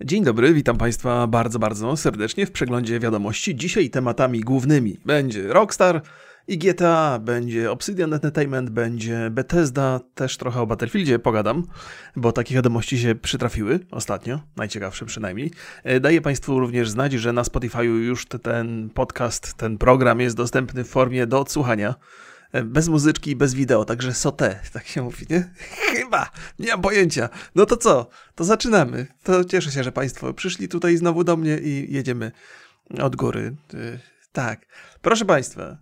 Dzień dobry, witam Państwa bardzo, bardzo serdecznie w przeglądzie wiadomości. Dzisiaj tematami głównymi będzie Rockstar i GTA, będzie Obsidian Entertainment, będzie Bethesda, też trochę o Battlefieldzie pogadam, bo takie wiadomości się przytrafiły ostatnio, najciekawsze przynajmniej. E, daję Państwu również znać, że na Spotify już ten podcast, ten program jest dostępny w formie do odsłuchania bez muzyczki i bez wideo, także sote, tak się mówi, nie? Chyba, nie mam pojęcia. No to co? To zaczynamy. To cieszę się, że Państwo przyszli tutaj znowu do mnie i jedziemy od góry. Y, tak. Proszę Państwa,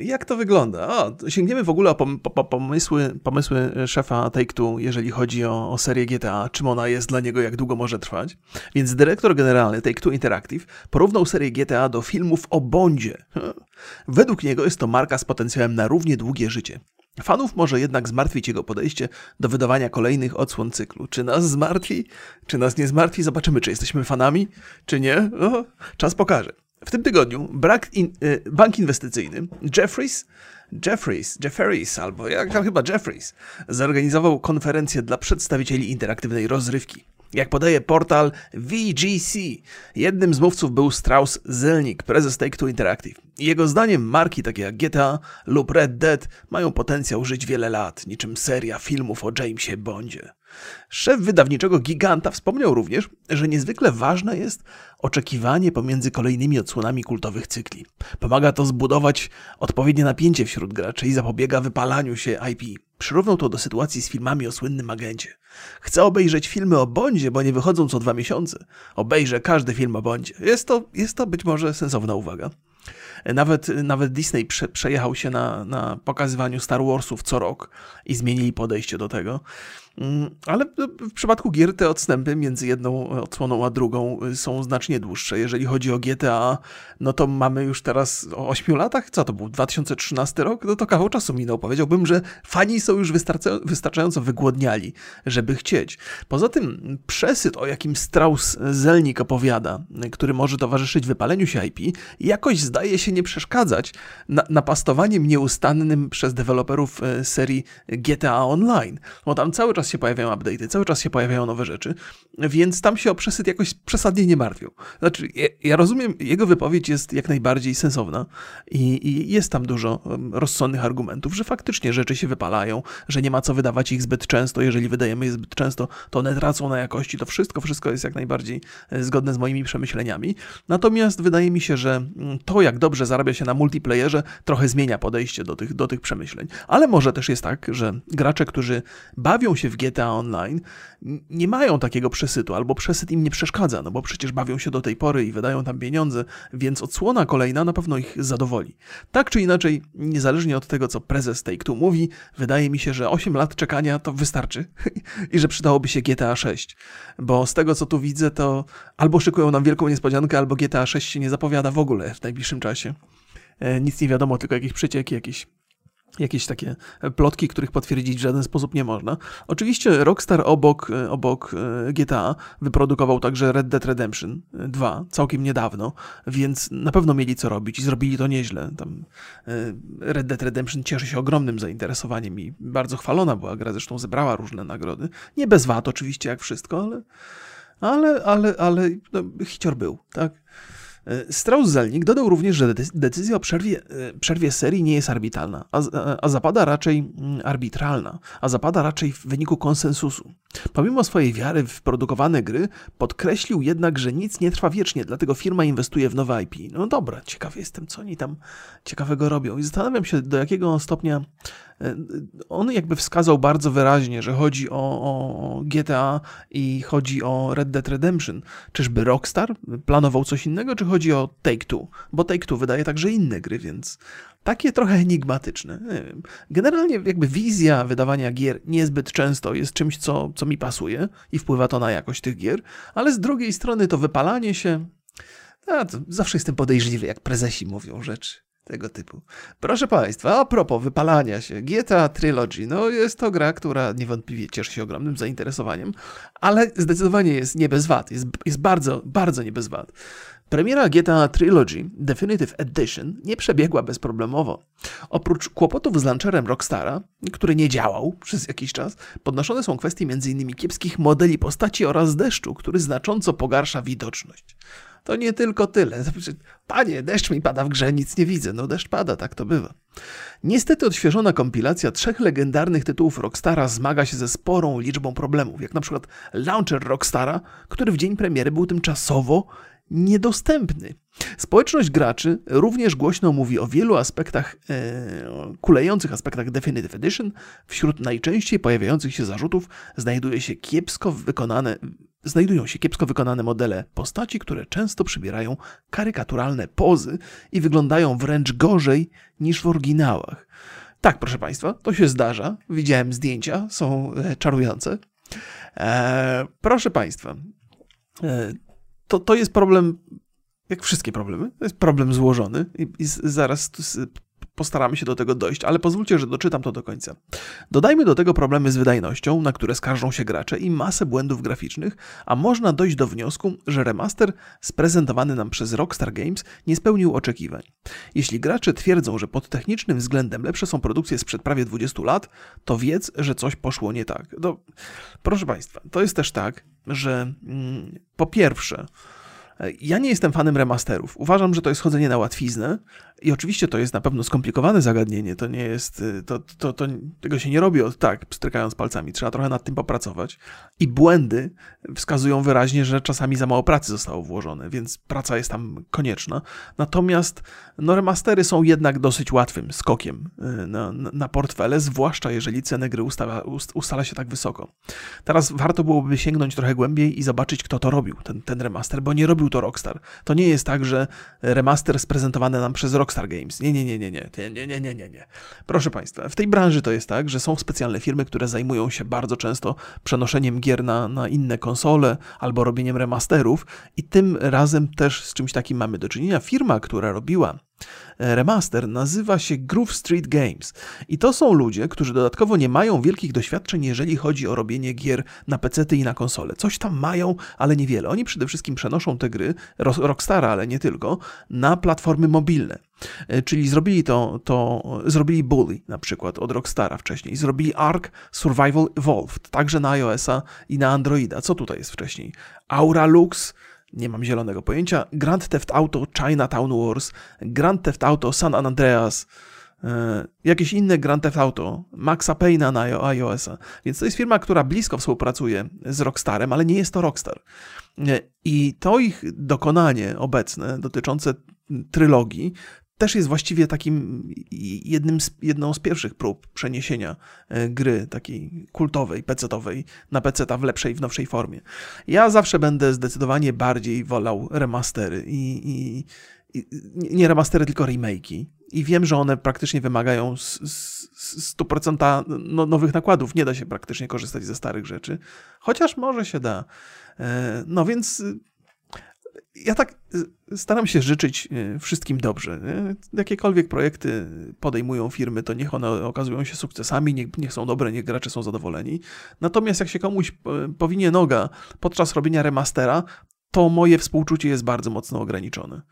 jak to wygląda? O, sięgniemy w ogóle o pom pomysły, pomysły szefa Take-Two, jeżeli chodzi o, o, serię GTA, czym ona jest dla niego, jak długo może trwać. Więc dyrektor generalny Take-Two Interactive porównał serię GTA do filmów o Bondzie. Według niego jest to marka z potencjałem na równie długie życie. Fanów może jednak zmartwić jego podejście do wydawania kolejnych odsłon cyklu. Czy nas zmartwi? Czy nas nie zmartwi? Zobaczymy, czy jesteśmy fanami, czy nie. O, czas pokaże. W tym tygodniu in, y, bank inwestycyjny Jeffries, Jeffries, Jefferies albo jak chyba Jeffries zorganizował konferencję dla przedstawicieli interaktywnej rozrywki. Jak podaje portal VGC, jednym z mówców był Strauss Zelnick, prezes Take-Two Interactive. Jego zdaniem marki takie jak GTA lub Red Dead mają potencjał żyć wiele lat, niczym seria filmów o Jamesie Bondzie. Szef wydawniczego giganta wspomniał również, że niezwykle ważne jest oczekiwanie pomiędzy kolejnymi odsłonami kultowych cykli. Pomaga to zbudować odpowiednie napięcie wśród graczy i zapobiega wypalaniu się IP. Przyrównał to do sytuacji z filmami o słynnym agencie. Chcę obejrzeć filmy o Bondzie, bo nie wychodzą co dwa miesiące. Obejrzę każdy film o Bondzie. Jest to, jest to być może sensowna uwaga. Nawet, nawet Disney prze, przejechał się na, na pokazywaniu Star Warsów co rok i zmienili podejście do tego. Mm, ale w przypadku gier te odstępy między jedną odsłoną a drugą y, są znacznie dłuższe. Jeżeli chodzi o GTA, no to mamy już teraz o 8 latach, co to był 2013 rok? No to kawał czasu minął. Powiedziałbym, że fani są już wystarczająco wygłodniali, żeby chcieć. Poza tym przesyt, o jakim Strauss Zelnik opowiada, który może towarzyszyć wypaleniu się IP, jakoś zdaje się nie przeszkadzać na, napastowaniem nieustannym przez deweloperów y, serii GTA Online. Bo tam cały czas się pojawiają update'y, cały czas się pojawiają nowe rzeczy, więc tam się o przesyt jakoś przesadnie nie martwią. Znaczy, ja, ja rozumiem, jego wypowiedź jest jak najbardziej sensowna i, i, jest tam dużo rozsądnych argumentów, że faktycznie rzeczy się wypalają, że nie ma co wydawać ich zbyt często, jeżeli wydajemy je zbyt często, to one tracą na jakości, to wszystko, wszystko jest jak najbardziej e, zgodne z moimi przemyśleniami. Natomiast wydaje mi się, że mm, to, jak dobrze zarabia się na multiplayerze, trochę zmienia podejście do tych, do tych przemyśleń. Ale może też jest tak, że gracze, którzy bawią się w GTA Online, nie mają takiego przesytu, albo przesyt im nie przeszkadza, no bo przecież bawią się do tej pory i wydają tam pieniądze, więc odsłona kolejna na pewno ich zadowoli. Tak czy inaczej, niezależnie od tego, co prezes Take-Two mówi, wydaje mi się, że 8 lat czekania to wystarczy i że przydałoby się GTA 6, bo z tego, co tu widzę, to albo szykują nam wielką niespodziankę, albo GTA 6 się nie zapowiada w ogóle w najbliższym czasie. E, nic nie wiadomo, tylko jakieś przecieki, jakieś jakieś takie plotki, których potwierdzić w żaden sposób nie można. Oczywiście Rockstar obok, obok e, GTA wyprodukował także Red Dead Redemption 2 całkiem niedawno, więc na pewno mieli co robić i zrobili to nieźle. Tam e, Red Dead Redemption cieszy się ogromnym zainteresowaniem i bardzo chwalona była gra, zresztą zebrała różne nagrody. Nie bez wad oczywiście, jak wszystko, ale ale, ale, ale no, hicior był, tak? E, Strauss-Zelnick dodał również, że decyzja o przerwie, e, przerwie serii nie jest arbitralna, a, a zapada raczej mm, arbitralna, a zapada raczej w wyniku konsensusu. Pomimo swojej wiary w produkowane gry, podkreślił jednak, że nic nie trwa wiecznie, dlatego firma inwestuje w nowe IP. No dobra, ciekawy jestem, co oni tam ciekawego robią i zastanawiam się, do jakiego stopnia e, on jakby wskazał bardzo wyraźnie, że chodzi o, o, GTA i chodzi o Red Dead Redemption. Czyżby Rockstar planował coś innego, czy chodzi o Take-Two? Bo Take-Two wydaje także inne gry, więc takie trochę enigmatyczne. Generalnie jakby wizja wydawania gier niezbyt często jest czymś, co, co mi pasuje i wpływa to na jakość tych gier, ale z drugiej strony to wypalanie się, to zawsze jestem podejrzliwy, jak prezesi mówią rzeczy. Tego typu. Proszę Państwa, a propos wypalania się, GTA Trilogy, no jest to gra, która niewątpliwie cieszy się ogromnym zainteresowaniem, ale zdecydowanie jest nie bez wad, jest, jest bardzo, bardzo nie bez wad. Premiera GTA Trilogy Definitive Edition nie przebiegła bezproblemowo. Oprócz kłopotów z launcherem Rockstara, który nie działał przez jakiś czas, podnoszone są kwestie m.in. kiepskich modeli postaci oraz deszczu, który znacząco pogarsza widoczność. To nie tylko tyle. Panie, deszcz mi pada w grze, nic nie widzę. No deszcz pada, tak to bywa. Niestety odświeżona kompilacja trzech legendarnych tytułów Rockstara zmaga się ze sporą liczbą problemów, jak na przykład launcher Rockstara, który w dzień premiery był tymczasowo niedostępny. Społeczność graczy również głośno mówi o wielu aspektach, e, kulejących aspektach Definitive Edition. Wśród najczęściej pojawiających się zarzutów znajduje się kiepsko wykonane, znajdują się kiepsko wykonane modele postaci, które często przybierają karykaturalne pozy i wyglądają wręcz gorzej niż w oryginałach. Tak, proszę Państwa, to się zdarza. Widziałem zdjęcia, są e, czarujące. E, proszę Państwa, e, to, to jest problem, jak wszystkie problemy, to jest problem złożony i, i zaraz postaramy się do tego dojść, ale pozwólcie, że doczytam to do końca. Dodajmy do tego problemy z wydajnością, na które skarżą się gracze i masę błędów graficznych, a można dojść do wniosku, że remaster sprezentowany nam przez Rockstar Games nie spełnił oczekiwań. Jeśli gracze twierdzą, że pod technicznym względem lepsze są produkcje sprzed prawie 20 lat, to wiedz, że coś poszło nie tak. To, proszę Państwa, to jest też tak, że mm, po pierwsze, ja nie jestem fanem remasterów. Uważam, że to jest chodzenie na łatwiznę i oczywiście to jest na pewno skomplikowane zagadnienie. To nie jest, y, to, to, to, tego się nie robi od tak, strykając palcami. Trzeba trochę nad tym popracować. I błędy wskazują wyraźnie, że czasami za mało pracy zostało włożone, więc praca jest tam konieczna. Natomiast no, remastery są jednak dosyć łatwym skokiem y, na, na portfele, zwłaszcza jeżeli ceny gry ustala, ustala się tak wysoko. Teraz warto byłoby sięgnąć trochę głębiej i zobaczyć, kto to robił, ten, ten remaster, bo nie robił to Rockstar. To nie jest tak, że remaster sprezentowany nam przez Rockstar Games. Nie, nie, nie, nie, nie, nie, nie, nie, nie, nie. Proszę Państwa, w tej branży to jest tak, że są specjalne firmy, które zajmują się bardzo często przenoszeniem gier na, na inne konsole albo robieniem remasterów i tym razem też z czymś takim mamy do czynienia. Firma, która robiła remaster nazywa się Groove Street Games. I to są ludzie, którzy dodatkowo nie mają wielkich doświadczeń, jeżeli chodzi o robienie gier na PC i na konsole. Coś tam mają, ale niewiele. Oni przede wszystkim przenoszą te gry, Rockstara, ale nie tylko, na platformy mobilne. E, czyli zrobili to, to zrobili Bully na przykład od Rockstara wcześniej, zrobili Ark Survival Evolved, także na iOS-a i na Androida. Co tutaj jest wcześniej? Aura Lux, nie mam zielonego pojęcia. Grand Theft Auto Chinatown Wars, Grand Theft Auto San Andreas, e, jakieś inne Grand Theft Auto, Maxa Payne'a na iOS-a. Więc to jest firma, która blisko współpracuje z Rockstarem, ale nie jest to Rockstar. E, I to ich dokonanie obecne dotyczące trylogii też jest właściwie takim jednym z, jedną z pierwszych prób przeniesienia e, gry takiej kultowej, pecetowej na peceta w lepszej, w nowszej formie. Ja zawsze będę zdecydowanie bardziej wolał remastery i, i, i nie remastery, tylko remake'i. I wiem, że one praktycznie wymagają 100% no, nowych nakładów. Nie da się praktycznie korzystać ze starych rzeczy, chociaż może się da. E, no więc ja tak y, staram się życzyć y, wszystkim dobrze. Jakiekolwiek projekty podejmują firmy, to niech one okazują się sukcesami, niech, niech są dobre, niech gracze są zadowoleni. Natomiast jak się komuś y, powinie noga podczas robienia remastera, to moje współczucie jest bardzo mocno ograniczone,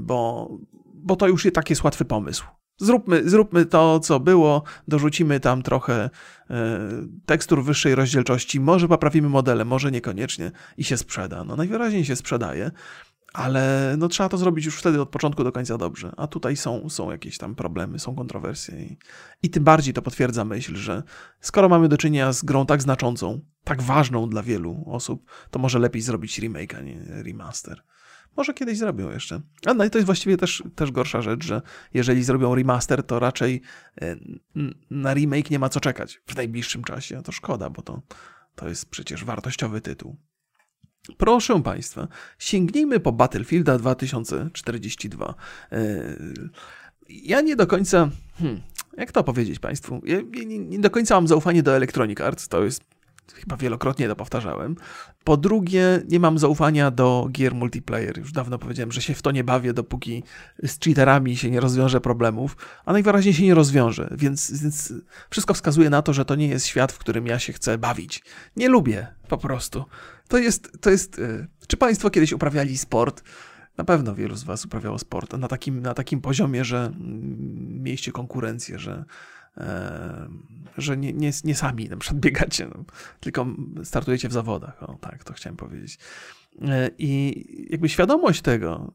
bo, bo to już taki jest łatwy pomysł. Zróbmy, zróbmy to, co było, dorzucimy tam trochę e, tekstur wyższej rozdzielczości, może poprawimy modele, może niekoniecznie i się sprzeda. No najwyraźniej się sprzedaje, ale no trzeba to zrobić już wtedy od początku do końca dobrze. A tutaj są, są jakieś tam problemy, są kontrowersje i, i tym bardziej to potwierdza myśl, że skoro mamy do czynienia z grą tak znaczącą, tak ważną dla wielu osób, to może lepiej zrobić remake, a nie remaster. Może kiedyś zrobią jeszcze. A no i to jest właściwie też, też gorsza rzecz, że jeżeli zrobią remaster, to raczej e, na remake nie ma co czekać w najbliższym czasie. A to szkoda, bo to, to jest przecież wartościowy tytuł. Proszę Państwa, sięgnijmy po Battlefielda 2042. E, ja nie do końca. Hmm, jak to powiedzieć Państwu? Ja nie, nie do końca mam zaufanie do Electronic Arts. To jest chyba wielokrotnie to powtarzałem. Po drugie, nie mam zaufania do gier multiplayer. Już dawno powiedziałem, że się w to nie bawię, dopóki z cheaterami się nie rozwiąże problemów, a najwyraźniej się nie rozwiąże, więc, więc wszystko wskazuje na to, że to nie jest świat, w którym ja się chcę bawić. Nie lubię po prostu. To jest, to jest. Y, czy Państwo kiedyś uprawiali sport? Na pewno wielu z Was uprawiało sport na takim, na takim poziomie, że mm, mieliście konkurencję, że, e, że nie, nie, nie sami na przykład biegacie, no, tylko startujecie w zawodach. O, tak, to chciałem powiedzieć. E, I jakby świadomość tego,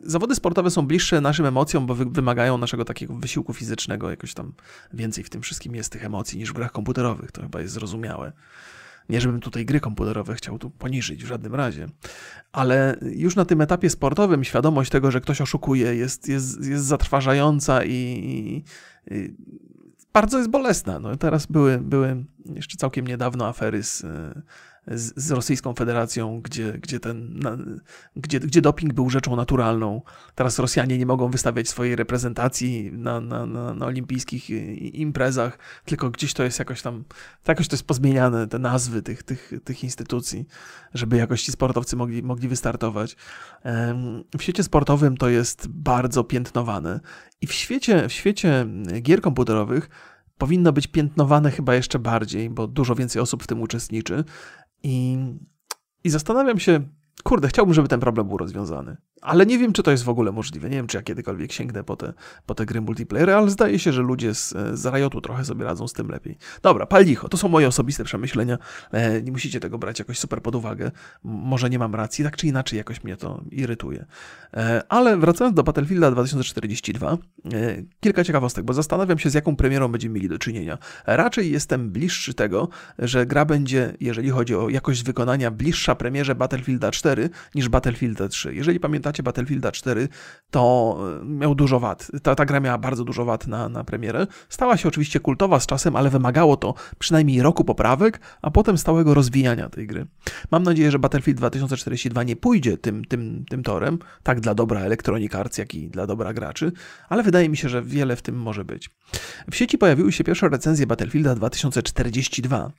zawody sportowe są bliższe naszym emocjom, bo wymagają naszego takiego wysiłku fizycznego, jakoś tam więcej w tym wszystkim jest tych emocji niż w grach komputerowych, to chyba jest zrozumiałe. Nie, żebym tutaj gry komputerowe chciał tu poniżyć w żadnym razie, ale już na tym etapie sportowym świadomość tego, że ktoś oszukuje, jest, jest, jest zatrważająca i, i bardzo jest bolesna. No, teraz były, były jeszcze całkiem niedawno afery z z, z Rosyjską Federacją, gdzie, gdzie, ten, na, gdzie, gdzie doping był rzeczą naturalną. Teraz Rosjanie nie mogą wystawiać swojej reprezentacji na, na, na, na olimpijskich imprezach, tylko gdzieś to jest jakoś tam, jakoś to jest pozmieniane, te nazwy tych, tych, tych instytucji, żeby jakoś ci sportowcy mogli, mogli wystartować. W świecie sportowym to jest bardzo piętnowane i w świecie, w świecie gier komputerowych powinno być piętnowane chyba jeszcze bardziej, bo dużo więcej osób w tym uczestniczy. I, i zastanawiam się, kurde, chciałbym, żeby ten problem był rozwiązany. Ale nie wiem, czy to jest w ogóle możliwe. Nie wiem, czy ja kiedykolwiek sięgnę po te, po te gry multiplayer, ale zdaje się, że ludzie z, z Riotu trochę sobie radzą z tym lepiej. Dobra, pal licho. To są moje osobiste przemyślenia. E, nie musicie tego brać jakoś super pod uwagę. Może nie mam racji, tak czy inaczej jakoś mnie to irytuje. E, ale wracając do Battlefielda 2042, e, kilka ciekawostek, bo zastanawiam się, z jaką premierą będziemy mieli do czynienia. Raczej jestem bliższy tego, że gra będzie, jeżeli chodzi o jakość wykonania, bliższa premierze Battlefielda 4 niż Battlefielda 3. Jeżeli pamiętacie, pamiętacie Battlefielda 4, to e, miał dużo wad. Ta, ta gra miała bardzo dużo wad na, na premierę. Stała się oczywiście kultowa z czasem, ale wymagało to przynajmniej roku poprawek, a potem stałego rozwijania tej gry. Mam nadzieję, że Battlefield 2042 nie pójdzie tym, tym, tym torem, tak dla dobra Electronic Arts, jak i dla dobra graczy, ale wydaje mi się, że wiele w tym może być. W sieci pojawiły się pierwsze recenzje Battlefielda 2042, e,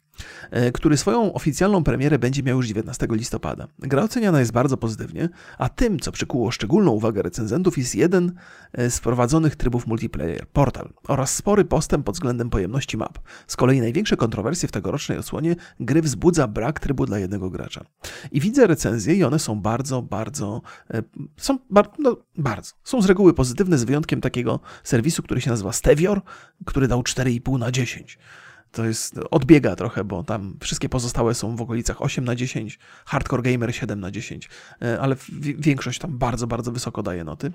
który swoją oficjalną premierę będzie miał już 19 listopada. Gra oceniana jest bardzo pozytywnie, a tym, co przykuło szczególną uwagę recenzentów, jest jeden e, z wprowadzonych trybów multiplayer, Portal, oraz spory postęp pod względem pojemności map. Z kolei największe kontrowersje w tegorocznej odsłonie gry wzbudza brak trybu dla jednego gracza. I widzę recenzje i one są bardzo, bardzo, e, są bar, no, bardzo, są z reguły pozytywne, z wyjątkiem takiego serwisu, który się nazywa Stevior, który dał 4,5 na 10 to jest, odbiega trochę, bo tam wszystkie pozostałe są w okolicach 8 na 10, Hardcore Gamer 7 na 10, e, ale większość tam bardzo, bardzo wysoko daje noty.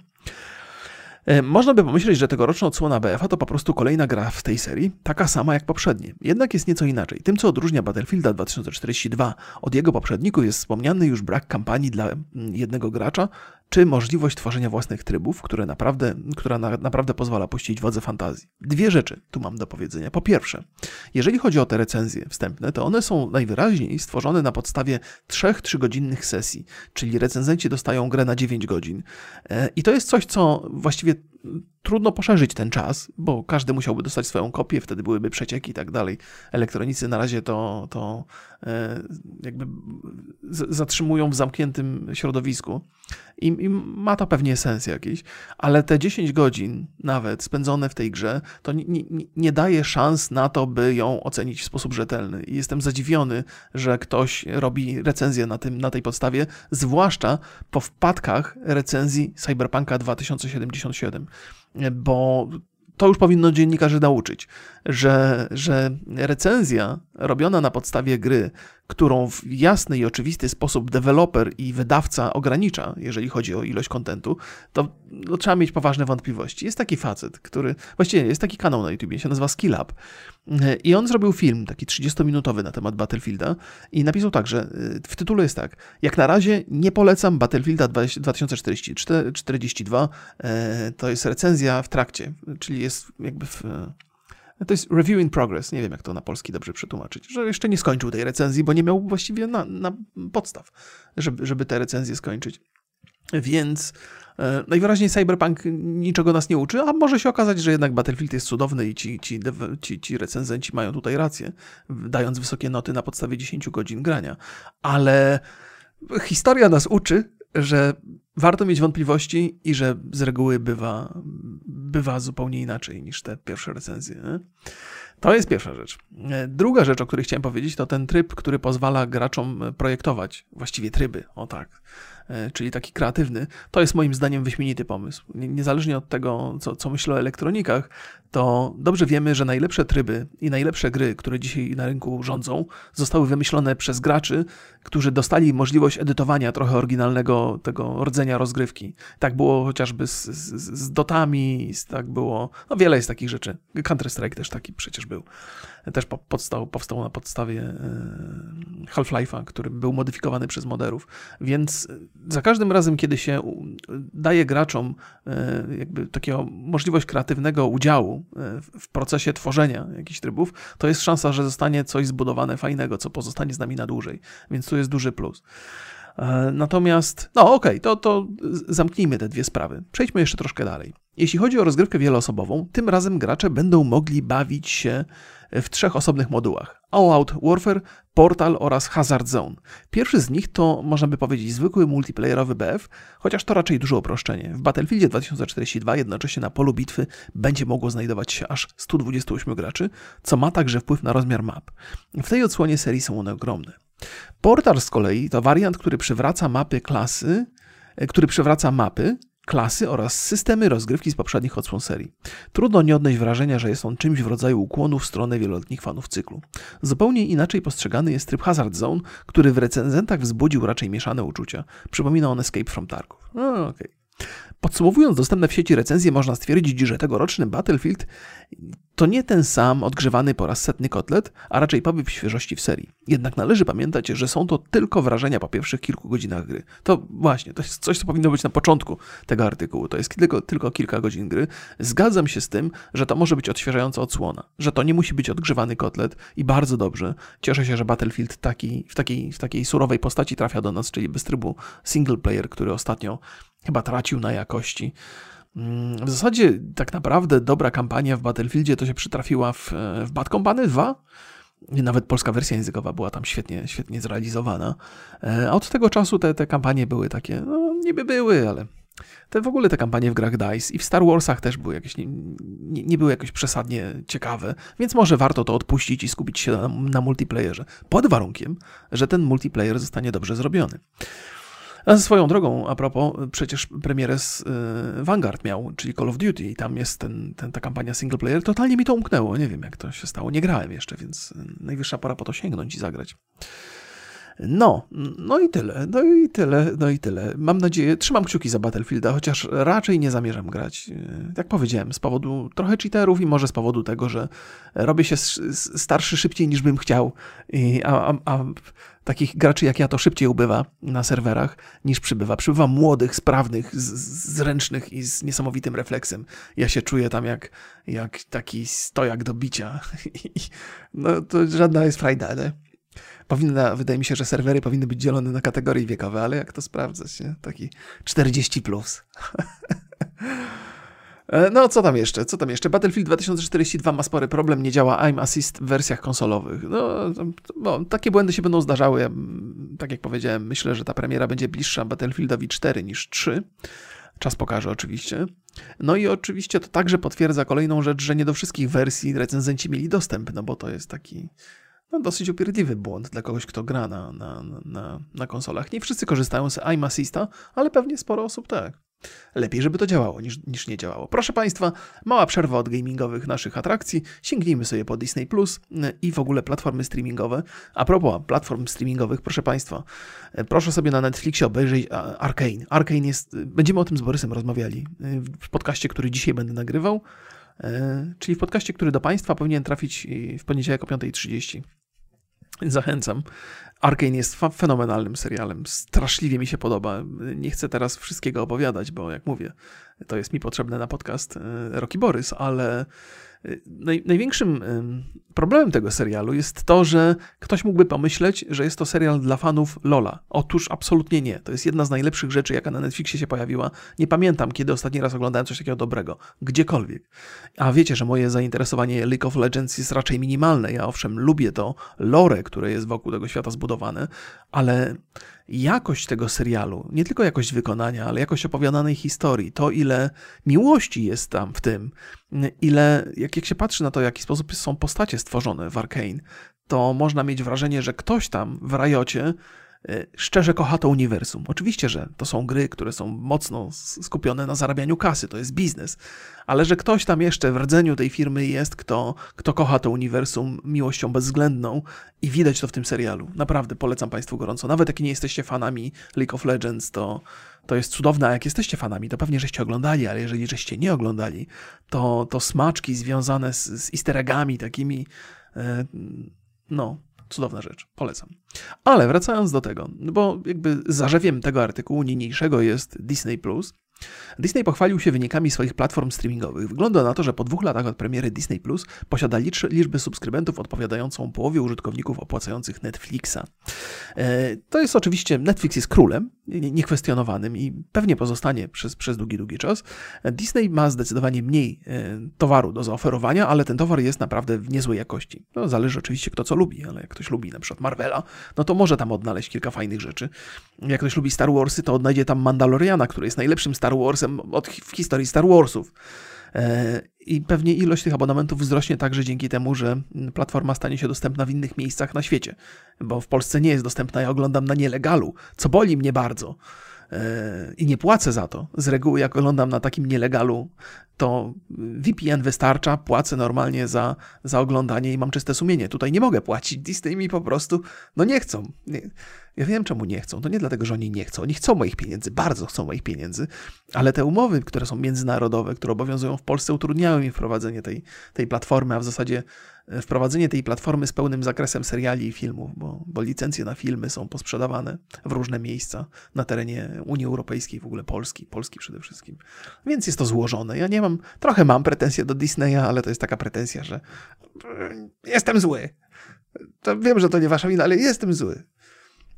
E, można by pomyśleć, że tegoroczna odsłona BF to po prostu kolejna gra w tej serii, taka sama jak poprzednie. Jednak jest nieco inaczej. Tym, co odróżnia Battlefielda 2042 od jego poprzedników, jest wspomniany już brak kampanii dla mm, jednego gracza, czy możliwość tworzenia własnych trybów, które naprawdę, która na, naprawdę pozwala puścić wodze fantazji. Dwie rzeczy tu mam do powiedzenia. Po pierwsze, jeżeli chodzi o te recenzje wstępne, to one są najwyraźniej stworzone na podstawie trzech trzygodzinnych sesji, czyli recenzenci dostają grę na 9 godzin. E, I to jest coś, co właściwie trudno poszerzyć ten czas, bo każdy musiałby dostać swoją kopię, wtedy byłyby przecieki i tak dalej. Elektronicy na razie to, to e, jakby zatrzymują w zamkniętym środowisku I, i ma to pewnie sens jakiś, ale te 10 godzin nawet spędzone w tej grze, to nie, nie, nie daje szans na to, by ją ocenić w sposób rzetelny. I jestem zadziwiony, że ktoś robi recenzję na, tym, na tej podstawie, zwłaszcza po wpadkach recenzji Cyberpunka 2077 bo to już powinno dziennikarzy nauczyć, że, że recenzja robiona na podstawie gry, którą w jasny i oczywisty sposób deweloper i wydawca ogranicza, jeżeli chodzi o ilość kontentu, to no, trzeba mieć poważne wątpliwości. Jest taki facet, który, właściwie jest taki kanał na YouTube, się nazywa SkillUp i on zrobił film, taki 30-minutowy na temat Battlefielda i napisał tak, że y, w tytule jest tak, jak na razie nie polecam Battlefielda 2042, e, to jest recenzja w trakcie, czyli jest jakby w to jest review in progress. Nie wiem, jak to na polski dobrze przetłumaczyć. Że jeszcze nie skończył tej recenzji, bo nie miał właściwie na, na podstaw, żeby, żeby tę recenzję skończyć. Więc e, najwyraźniej Cyberpunk niczego nas nie uczy, a może się okazać, że jednak Battlefield jest cudowny i ci, ci, ci, ci recenzenci mają tutaj rację, dając wysokie noty na podstawie 10 godzin grania. Ale historia nas uczy, że warto mieć wątpliwości i że z reguły bywa, bywa zupełnie inaczej niż te pierwsze recenzje. Nie? To jest pierwsza rzecz. E, druga rzecz, o której chciałem powiedzieć, to ten tryb, który pozwala graczom projektować, właściwie tryby, o tak, E, czyli taki kreatywny, to jest moim zdaniem wyśmienity pomysł. Niezależnie od tego, co, co myślę o elektronikach, to dobrze wiemy, że najlepsze tryby i najlepsze gry, które dzisiaj na rynku rządzą, zostały wymyślone przez graczy, którzy dostali możliwość edytowania trochę oryginalnego tego rdzenia rozgrywki. Tak było chociażby z, z, z dotami, tak było, no wiele jest takich rzeczy. Counter-Strike też taki przecież był też powstał, powstał na podstawie e, Half-Life'a, który był modyfikowany przez moderów. Więc za każdym razem, kiedy się daje graczom e, jakby takiego możliwość kreatywnego udziału e, w procesie tworzenia jakichś trybów, to jest szansa, że zostanie coś zbudowane fajnego, co pozostanie z nami na dłużej. Więc tu jest duży plus. Natomiast, no okej, okay, to, to zamknijmy te dwie sprawy. Przejdźmy jeszcze troszkę dalej. Jeśli chodzi o rozgrywkę wieloosobową, tym razem gracze będą mogli bawić się w trzech osobnych modułach: All Out Warfare, Portal oraz Hazard Zone. Pierwszy z nich to, można by powiedzieć, zwykły multiplayerowy BF, chociaż to raczej duże uproszczenie. W Battlefieldzie 2042 jednocześnie na polu bitwy będzie mogło znajdować się aż 128 graczy, co ma także wpływ na rozmiar map. W tej odsłonie serii są one ogromne. Portal z kolei to wariant, który przywraca mapy klasy, który przywraca mapy, klasy oraz systemy rozgrywki z poprzednich odsłon serii. Trudno nie odnieść wrażenia, że jest on czymś w rodzaju ukłonu w stronę wieloletnich fanów cyklu. Zupełnie inaczej postrzegany jest tryb Hazard Zone, który w recenzentach wzbudził raczej mieszane uczucia. Przypomina on Escape from Tarkov. No, okej. Okay. Podsumowując dostępne w sieci recenzje, można stwierdzić, że tegoroczny Battlefield to nie ten sam odgrzewany po raz setny kotlet, a raczej pobyt świeżości w serii. Jednak należy pamiętać, że są to tylko wrażenia po pierwszych kilku godzinach gry. To właśnie, to jest coś, co powinno być na początku tego artykułu. To jest tylko, tylko kilka godzin gry. Zgadzam się z tym, że to może być odświeżająca odsłona, że to nie musi być odgrzewany kotlet i bardzo dobrze. Cieszę się, że Battlefield taki, w, takiej, w takiej surowej postaci trafia do nas, czyli bez trybu single player, który ostatnio chyba tracił na jakości. Mm, w zasadzie tak naprawdę dobra kampania w Battlefieldzie to się przytrafiła w, w Bad Company 2. Nawet polska wersja językowa była tam świetnie, świetnie zrealizowana. E, a od tego czasu te, te kampanie były takie, no niby były, ale te w ogóle te kampanie w grach DICE i w Star Warsach też były jakieś, nie, nie, były jakoś przesadnie ciekawe, więc może warto to odpuścić i skupić się na, na multiplayerze. Pod warunkiem, że ten multiplayer zostanie dobrze zrobiony. A swoją drogą, a propos, przecież premierę z y, Vanguard miał, czyli Call of Duty i tam jest ten, ten, ta kampania single player. Totalnie mi to umknęło, nie wiem jak to się stało. Nie grałem jeszcze, więc najwyższa pora po to sięgnąć i zagrać. No, no i tyle, no i tyle, no i tyle. Mam nadzieję, trzymam kciuki za Battlefielda, chociaż raczej nie zamierzam grać. Jak powiedziałem, z powodu trochę cheaterów i może z powodu tego, że robię się starszy szybciej niż bym chciał, a, a, a takich graczy jak ja to szybciej ubywa na serwerach niż przybywa. Przybywa młodych, sprawnych, zręcznych i z niesamowitym refleksem. Ja się czuję tam jak, jak taki stojak do bicia. no to żadna jest frajda, nie? Powinna, wydaje mi się, że serwery powinny być dzielone na kategorie wiekowe, ale jak to sprawdzać, nie? Taki 40 plus. E, no, co tam jeszcze? Co tam jeszcze? Battlefield 2042 ma spory problem, nie działa aim assist w wersjach konsolowych. No, no, takie błędy się będą zdarzały. Ja, tak jak powiedziałem, myślę, że ta premiera będzie bliższa Battlefieldowi 4 niż 3. Czas pokaże oczywiście. No i oczywiście to także potwierdza kolejną rzecz, że nie do wszystkich wersji recenzenci mieli dostęp, no bo to jest taki no, dosyć upierdliwy błąd dla kogoś, kto gra na, na, na, na konsolach. Nie wszyscy korzystają z aim assista, ale pewnie sporo osób tak. Lepiej, żeby to działało, niż, niż nie działało. Proszę Państwa, mała przerwa od gamingowych naszych atrakcji. Sięgnijmy sobie po Disney Plus y, i w ogóle platformy streamingowe. A propos platform streamingowych, proszę Państwa, y, proszę sobie na Netflixie obejrzeć Arkane. Arkane jest, y, będziemy o tym z Borysem rozmawiali w podcaście, który dzisiaj będę nagrywał, czyli w podcaście, który do Państwa powinien trafić w poniedziałek o 5.30. Zachęcam. Arkane jest fenomenalnym serialem. Straszliwie mi się podoba. Nie chcę teraz wszystkiego opowiadać, bo jak mówię, to jest mi potrzebne na podcast Rocky Borys, ale Naj, największym problemem tego serialu jest to, że ktoś mógłby pomyśleć, że jest to serial dla fanów Lola. Otóż absolutnie nie. To jest jedna z najlepszych rzeczy, jaka na Netflixie się pojawiła. Nie pamiętam, kiedy ostatni raz oglądałem coś takiego dobrego. Gdziekolwiek. A wiecie, że moje zainteresowanie League of Legends jest raczej minimalne. Ja owszem lubię to lore, które jest wokół tego świata zbudowane, ale jakość tego serialu, nie tylko jakość wykonania, ale jakość opowiadanej historii, to ile miłości jest tam w tym, ile, jak, jak się patrzy na to, w jaki sposób są postacie stworzone w Arkane, to można mieć wrażenie, że ktoś tam w Rajocie szczerze kocha to uniwersum. Oczywiście, że to są gry, które są mocno skupione na zarabianiu kasy, to jest biznes, ale że ktoś tam jeszcze w rdzeniu tej firmy jest, kto, kto kocha to uniwersum miłością bezwzględną i widać to w tym serialu. Naprawdę polecam Państwu gorąco. Nawet jak nie jesteście fanami League of Legends, to, to jest cudowne, a jak jesteście fanami, to pewnie żeście oglądali, ale jeżeli żeście nie oglądali, to, to smaczki związane z, z easter eggami takimi, e, no, Cudowna rzecz, polecam. Ale wracając do tego, bo jakby zarzewiem tego artykułu niniejszego jest Disney Plus, Disney pochwalił się wynikami swoich platform streamingowych. Wygląda na to, że po dwóch latach od premiery Disney Plus posiada liczbę subskrybentów odpowiadającą połowie użytkowników opłacających Netflixa. E, to jest oczywiście, Netflix jest królem, niekwestionowanym i pewnie pozostanie przez, przez długi, długi czas. Disney ma zdecydowanie mniej e, towaru do zaoferowania, ale ten towar jest naprawdę w niezłej jakości. No, zależy oczywiście kto co lubi, ale jak ktoś lubi na przykład Marvela, no to może tam odnaleźć kilka fajnych rzeczy. Jak ktoś lubi Star Warsy, to odnajdzie tam Mandaloriana, który jest najlepszym Star Star Warsem od, w historii Star Warsów. E, I pewnie ilość tych abonamentów wzrośnie także dzięki temu, że platforma stanie się dostępna w innych miejscach na świecie. Bo w Polsce nie jest dostępna, ja oglądam na nielegalu, co boli mnie bardzo. E, I nie płacę za to. Z reguły, jak oglądam na takim nielegalu, to VPN wystarcza, płacę normalnie za, za oglądanie i mam czyste sumienie. Tutaj nie mogę płacić. Disney mi po prostu, no nie chcą. Nie. Ja wiem, czemu nie chcą. To nie dlatego, że oni nie chcą. Oni chcą moich pieniędzy, bardzo chcą moich pieniędzy, ale te umowy, które są międzynarodowe, które obowiązują w Polsce, utrudniają mi wprowadzenie tej, tej platformy, a w zasadzie e, wprowadzenie tej platformy z pełnym zakresem seriali i filmów, bo, bo licencje na filmy są posprzedawane w różne miejsca na terenie Unii Europejskiej, w ogóle Polski, Polski przede wszystkim. Więc jest to złożone. Ja nie mam, trochę mam pretensje do Disneya, ale to jest taka pretensja, że e, jestem zły. To wiem, że to nie wasza wina, ale jestem zły.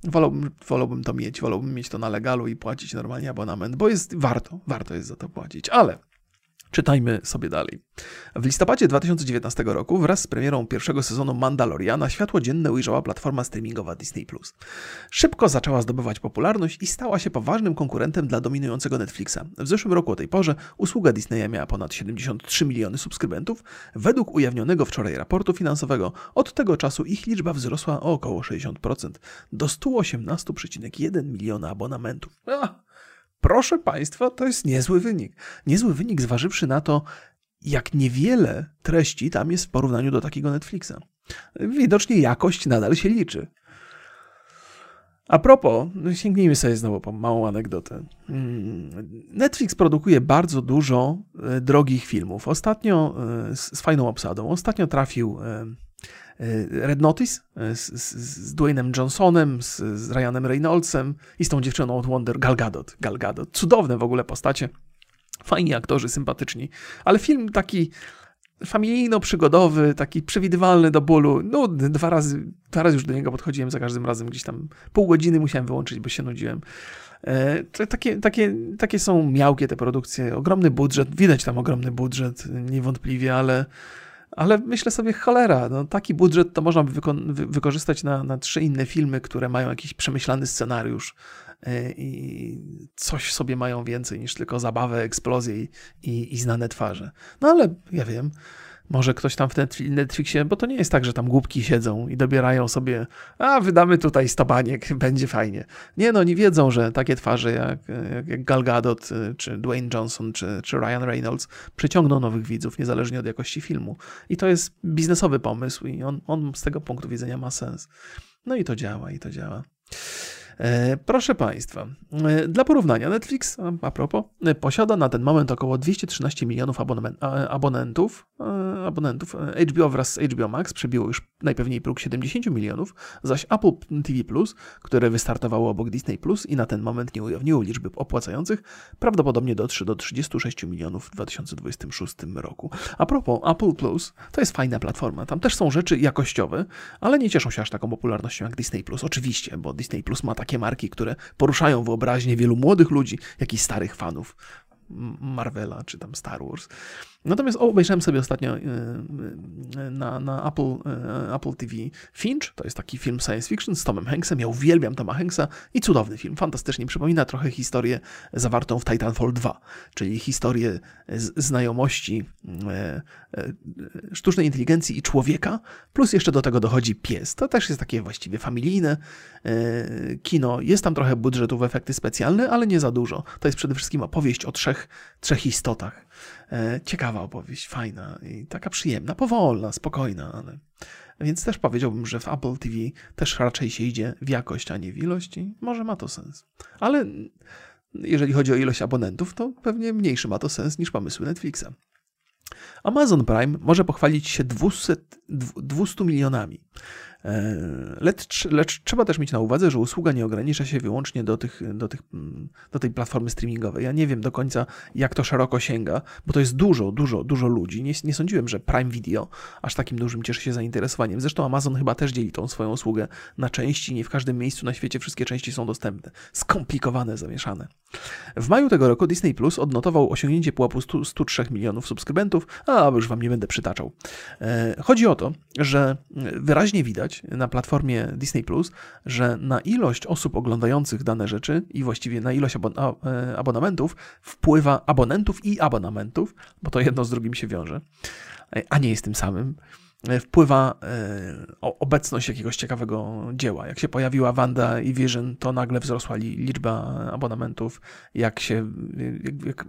Wolałbym, wolałbym to mieć, wolałbym mieć to na legalu i płacić normalnie abonament, bo jest warto, warto jest za to płacić, ale Czytajmy sobie dalej. W listopadzie 2019 roku wraz z premierą pierwszego sezonu Mandaloriana światło dzienne ujrzała platforma streamingowa Disney+. Szybko zaczęła zdobywać popularność i stała się poważnym konkurentem dla dominującego Netflixa. W zeszłym roku o tej porze usługa Disneya miała ponad 73 miliony subskrybentów. Według ujawnionego wczoraj raportu finansowego od tego czasu ich liczba wzrosła o około 60% do 118,1 miliona abonamentów. Proszę Państwa, to jest niezły wynik. Niezły wynik, zważywszy na to, jak niewiele treści tam jest w porównaniu do takiego Netflixa. Widocznie jakość nadal się liczy. A propos, no sięgnijmy sobie znowu po małą anegdotę. Mm, Netflix produkuje bardzo dużo e, drogich filmów. Ostatnio e, z, fajną obsadą. Ostatnio trafił e, Red Notice e, z, z, z Dwaynem Johnsonem, z, z Ryanem Reynoldsem i z tą dziewczyną od Wonder, Gal Gadot. Gal Gadot. Cudowne w ogóle postacie. Fajni aktorzy, sympatyczni. Ale film taki familijno-przygodowy, taki przewidywalny do bólu, nudny. Dwa razy, dwa razy już do niego podchodziłem, za każdym razem gdzieś tam pół godziny musiałem wyłączyć, bo się nudziłem. E, takie, takie, takie są miałkie te produkcje. Ogromny budżet, widać tam ogromny budżet, niewątpliwie, ale ale myślę sobie, cholera, no taki budżet to można by wy- wykorzystać na, na trzy inne filmy, które mają jakiś przemyślany scenariusz yy, i coś sobie mają więcej niż tylko zabawę, eksplozję i, i, i znane twarze. No ale ja wiem, może ktoś tam w Netflixie, bo to nie jest tak, że tam głupki siedzą i dobierają sobie, a wydamy tutaj 100 baniek, będzie fajnie. Nie no, oni wiedzą, że takie twarze jak, jak Gal Gadot, y, czy Dwayne Johnson, czy, czy Ryan Reynolds przyciągną nowych widzów, niezależnie od jakości filmu. I to jest biznesowy pomysł i on, on z tego punktu widzenia ma sens. No i to działa, i to działa. E, proszę Państwa, e, dla porównania, Netflix, a propos, e, posiada na ten moment około 213 milionów abonentów. abonentów. HBO wraz z HBO Max przebiło już najpewniej próg 70 milionów, zaś Apple TV które wystartowało obok Disney i na ten moment nie ujawniło liczby opłacających, prawdopodobnie dotrze do 36 milionów w 2026 roku. A propos, Apple Plus to jest fajna platforma. Tam też są rzeczy jakościowe, ale nie cieszą się aż taką popularnością jak Disney. Oczywiście, bo Disney Plus ma takie marki, które poruszają wyobraźnię wielu młodych ludzi, jak i starych fanów. Marvela czy tam Star Wars. Natomiast obejrzałem sobie ostatnio y, y, na, na Apple, y, Apple TV Finch, to jest taki film science fiction z Tomem Hanksem. Ja uwielbiam Toma Hanksa i cudowny film, fantastycznie. Przypomina trochę historię zawartą w Titanfall 2, czyli historię znajomości sztucznej inteligencji i człowieka, plus jeszcze do tego dochodzi pies. To też jest takie właściwie familijne kino. Jest tam trochę budżetu w efekty specjalne, ale nie za dużo. To jest przede wszystkim opowieść o trzech, trzech istotach E, ciekawa opowieść, fajna i taka przyjemna, powolna, spokojna, ale... Więc też powiedziałbym, że w Apple TV też raczej się idzie w jakość, a nie w ilość i może ma to sens. Ale jeżeli chodzi o ilość abonentów, to pewnie mniejszy ma to sens niż pomysły Netflixa. Amazon Prime może pochwalić się 200, 200 milionami. E, lecz, lecz, trzeba też mieć na uwadze, że usługa nie ogranicza się wyłącznie do, tych, do, tych, mm, do tej platformy streamingowej. Ja nie wiem do końca, jak to szeroko sięga, bo to jest dużo, dużo, dużo ludzi. Nie, nie sądziłem, że Prime Video aż takim dużym cieszy się zainteresowaniem. Zresztą Amazon chyba też dzieli tą swoją usługę na części. Nie w każdym miejscu na świecie wszystkie części są dostępne. Skomplikowane, zamieszane. W maju tego roku Disney Plus odnotował osiągnięcie pułapu 100, 103 milionów subskrybentów, a już wam nie będę przytaczał. E, chodzi o to, że wyraźnie widać na platformie Disney Plus, że na ilość osób oglądających dane rzeczy i właściwie na ilość abon e, abonamentów wpływa abonentów i abonamentów, bo to jedno z drugim się wiąże, e, a nie jest tym samym wpływa obecność jakiegoś ciekawego dzieła. Jak się pojawiła Wanda i Vision, to nagle wzrosła liczba abonamentów. Jak się jak, jak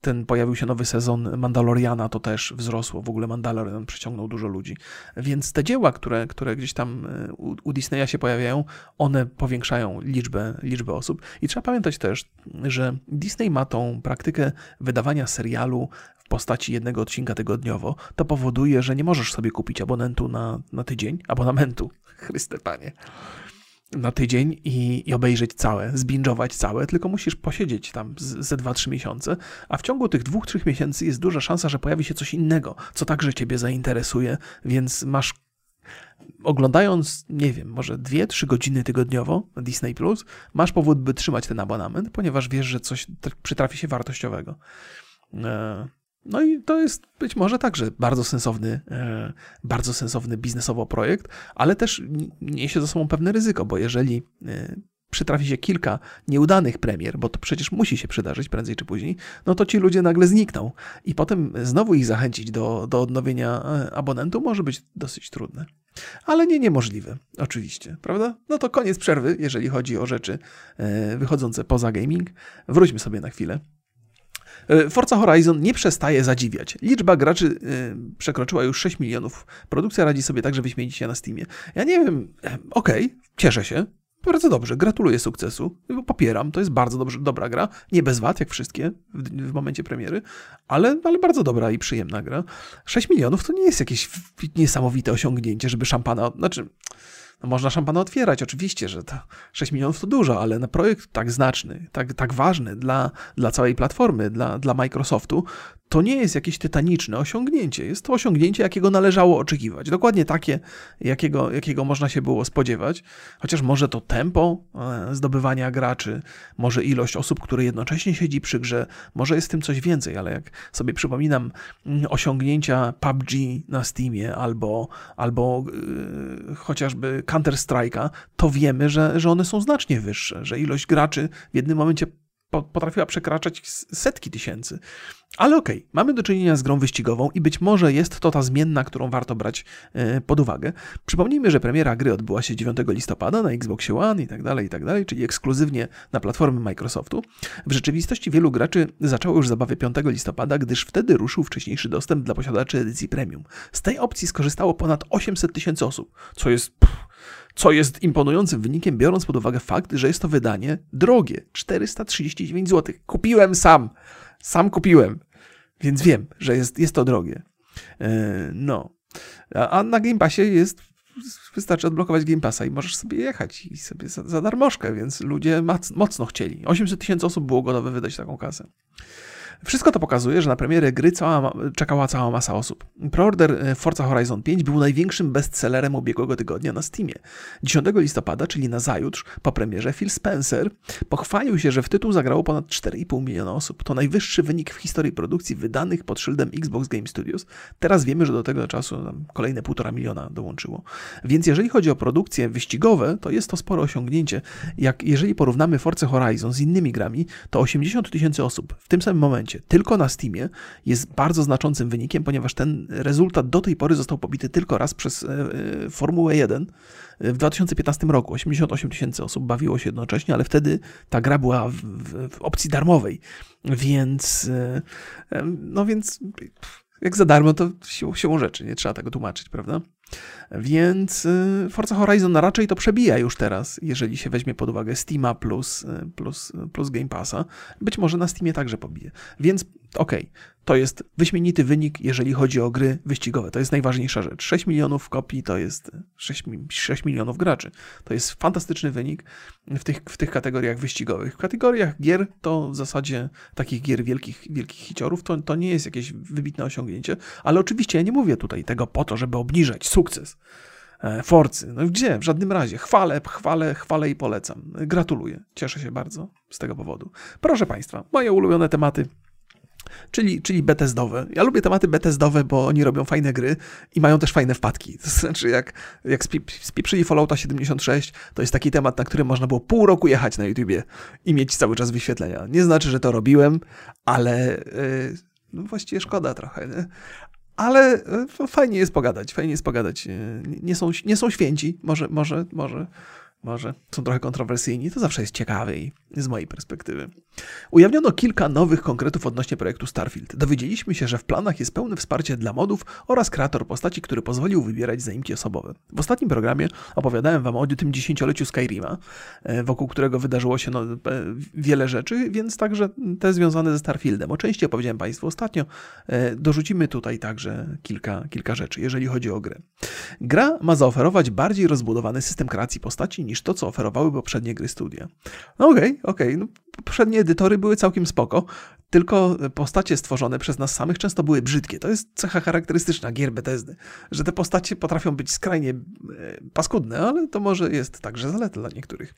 ten pojawił się nowy sezon Mandaloriana, to też wzrosło. W ogóle Mandalorian przyciągnął dużo ludzi. Więc te dzieła, które, które gdzieś tam e, u, u Disneya się pojawiają, one powiększają liczbę, liczbę osób. I trzeba pamiętać też, że Disney ma tą praktykę wydawania serialu w postaci jednego odcinka tygodniowo. To powoduje, że nie możesz sobie kupić abonentu na, na tydzień, abonamentu, Chryste Panie, na tydzień i, i obejrzeć całe, zbingować całe, tylko musisz posiedzieć tam ze 2-3 miesiące, a w ciągu tych 2-3 miesięcy jest duża szansa, że pojawi się coś innego, co także ciebie zainteresuje, więc masz oglądając, nie wiem, może 2-3 godziny tygodniowo Disney Plus, masz powód, by trzymać ten abonament, ponieważ wiesz, że coś przytrafi się wartościowego. E, no i to jest być może także bardzo sensowny, e, bardzo sensowny biznesowo projekt, ale też niesie ze sobą pewne ryzyko, bo jeżeli e, przytrafi się kilka nieudanych premier, bo to przecież musi się przydarzyć prędzej czy później, no to ci ludzie nagle znikną i potem znowu ich zachęcić do, do odnowienia e, abonentu może być dosyć trudne. Ale nie niemożliwe, oczywiście, prawda? No to koniec przerwy, jeżeli chodzi o rzeczy wychodzące poza gaming. Wróćmy sobie na chwilę Forza Horizon nie przestaje zadziwiać. Liczba graczy e, przekroczyła już 6 milionów. Produkcja radzi sobie także wyśmienicie na Steamie. Ja nie wiem, e, okej, okay, cieszę się, bardzo dobrze, gratuluję sukcesu. Popieram, to jest bardzo dobrze, dobra gra. Nie bez wad, jak wszystkie w, w, momencie premiery, ale, ale bardzo dobra i przyjemna gra. 6 milionów to nie jest jakieś niesamowite osiągnięcie, żeby szampana. Znaczy, no można szampana otwierać, oczywiście, że to 6 milionów to dużo, ale na projekt tak znaczny, tak, tak ważny dla, dla całej platformy, dla, dla Microsoftu, to nie jest jakieś tytaniczne osiągnięcie. Jest to osiągnięcie, jakiego należało oczekiwać. Dokładnie takie, jakiego, jakiego można się było spodziewać. Chociaż może to tempo e, zdobywania graczy, może ilość osób, które jednocześnie siedzi przy grze, może jest w tym coś więcej, ale jak sobie przypominam mm, osiągnięcia PUBG na Steamie albo, albo yy, chociażby Counter-Strike'a, to wiemy, że, że one są znacznie wyższe, że ilość graczy w jednym momencie potrafiła przekraczać setki tysięcy. Ale okej, okay, mamy do czynienia z grą wyścigową i być może jest to ta zmienna, którą warto brać e, pod uwagę. Przypomnijmy, że premiera gry odbyła się 9 listopada na Xbox One i tak dalej, i tak dalej, czyli ekskluzywnie na platformy Microsoftu. W rzeczywistości wielu graczy zaczęło już zabawę 5 listopada, gdyż wtedy ruszył wcześniejszy dostęp dla posiadaczy edycji premium. Z tej opcji skorzystało ponad 800 tysięcy osób, co jest... Pff, co jest imponującym wynikiem, biorąc pod uwagę fakt, że jest to wydanie drogie 439 zł. Kupiłem sam. Sam kupiłem, więc wiem, że jest, jest to drogie. E, no. A na Game Passie jest wystarczy odblokować Game Passa i możesz sobie jechać i sobie za, za darmożkę, więc ludzie mocno chcieli. 800 tysięcy osób było gotowe wydać taką kasę. Wszystko to pokazuje, że na premierę gry cała, czekała cała masa osób. Preorder e, Forza Horizon 5 był największym bestsellerem ubiegłego tygodnia na Steamie. 10 listopada, czyli na zajutrz, po premierze, Phil Spencer pochwalił się, że w tytuł zagrało ponad 4,5 miliona osób. To najwyższy wynik w historii produkcji wydanych pod szyldem Xbox Game Studios. Teraz wiemy, że do tego czasu kolejne 1,5 miliona dołączyło. Więc jeżeli chodzi o produkcje wyścigowe, to jest to spore osiągnięcie. Jak jeżeli porównamy Forza Horizon z innymi grami, to 80 tysięcy osób w tym samym momencie momencie tylko na Steamie jest bardzo znaczącym wynikiem, ponieważ ten rezultat do tej pory został pobity tylko raz przez e, e, Formułę 1 w 2015 roku. 88 tysięcy osób bawiło się jednocześnie, ale wtedy ta gra była w, w, w opcji darmowej, więc e, no więc jak za darmo to siłą, siłą rzeczy, nie trzeba tego tłumaczyć, prawda? Więc y, Forza Horizon raczej to przebija już teraz, jeżeli się weźmie pod uwagę Steama plus, y, plus, plus Game Passa. Być może na Steamie także pobije. Więc okej, okay, to jest wyśmienity wynik, jeżeli chodzi o gry wyścigowe. To jest najważniejsza rzecz. 6 milionów kopii to jest 6, 6 milionów graczy. To jest fantastyczny wynik w tych, w tych kategoriach wyścigowych. W kategoriach gier to w zasadzie takich gier wielkich, wielkich hiciorów to, to nie jest jakieś wybitne osiągnięcie, ale oczywiście ja nie mówię tutaj tego po to, żeby obniżać sukces e, Forcy. No gdzie? W żadnym razie. Chwalę, chwalę, chwalę i polecam. Gratuluję. Cieszę się bardzo z tego powodu. Proszę Państwa, moje ulubione tematy czyli, czyli Bethesdowe. Ja lubię tematy Bethesdowe, bo oni robią fajne gry i mają też fajne wpadki. To znaczy, jak, jak spieprzyli Fallouta 76, to jest taki temat, na który można było pół roku jechać na YouTubie i mieć cały czas wyświetlenia. Nie znaczy, że to robiłem, ale yy, no właściwie szkoda trochę, nie? Ale yy, fajnie jest pogadać, fajnie jest pogadać. Yy, nie są, nie są święci, może, może, może może są trochę kontrowersyjni, to zawsze jest ciekawe i z mojej perspektywy. Ujawniono kilka nowych konkretów odnośnie projektu Starfield. Dowiedzieliśmy się, że w planach jest pełne wsparcie dla modów oraz kreator postaci, który pozwolił wybierać zaimki osobowe. W ostatnim programie opowiadałem wam o tym dziesięcioleciu Skyrima, e, wokół którego wydarzyło się no, wiele rzeczy, więc także te związane ze Starfieldem. O części opowiedziałem Państwu ostatnio. E, dorzucimy tutaj także kilka, kilka rzeczy, jeżeli chodzi o grę. Gra ma zaoferować bardziej rozbudowany system kreacji postaci niż to, co oferowały poprzednie gry studia. No okej, okay, okej. Okay. No, poprzednie edytory były całkiem spoko, tylko postacie stworzone przez nas samych często były brzydkie. To jest cecha charakterystyczna gier Bethesdy, że te postacie potrafią być skrajnie e, paskudne, ale to może jest także zaleta dla niektórych.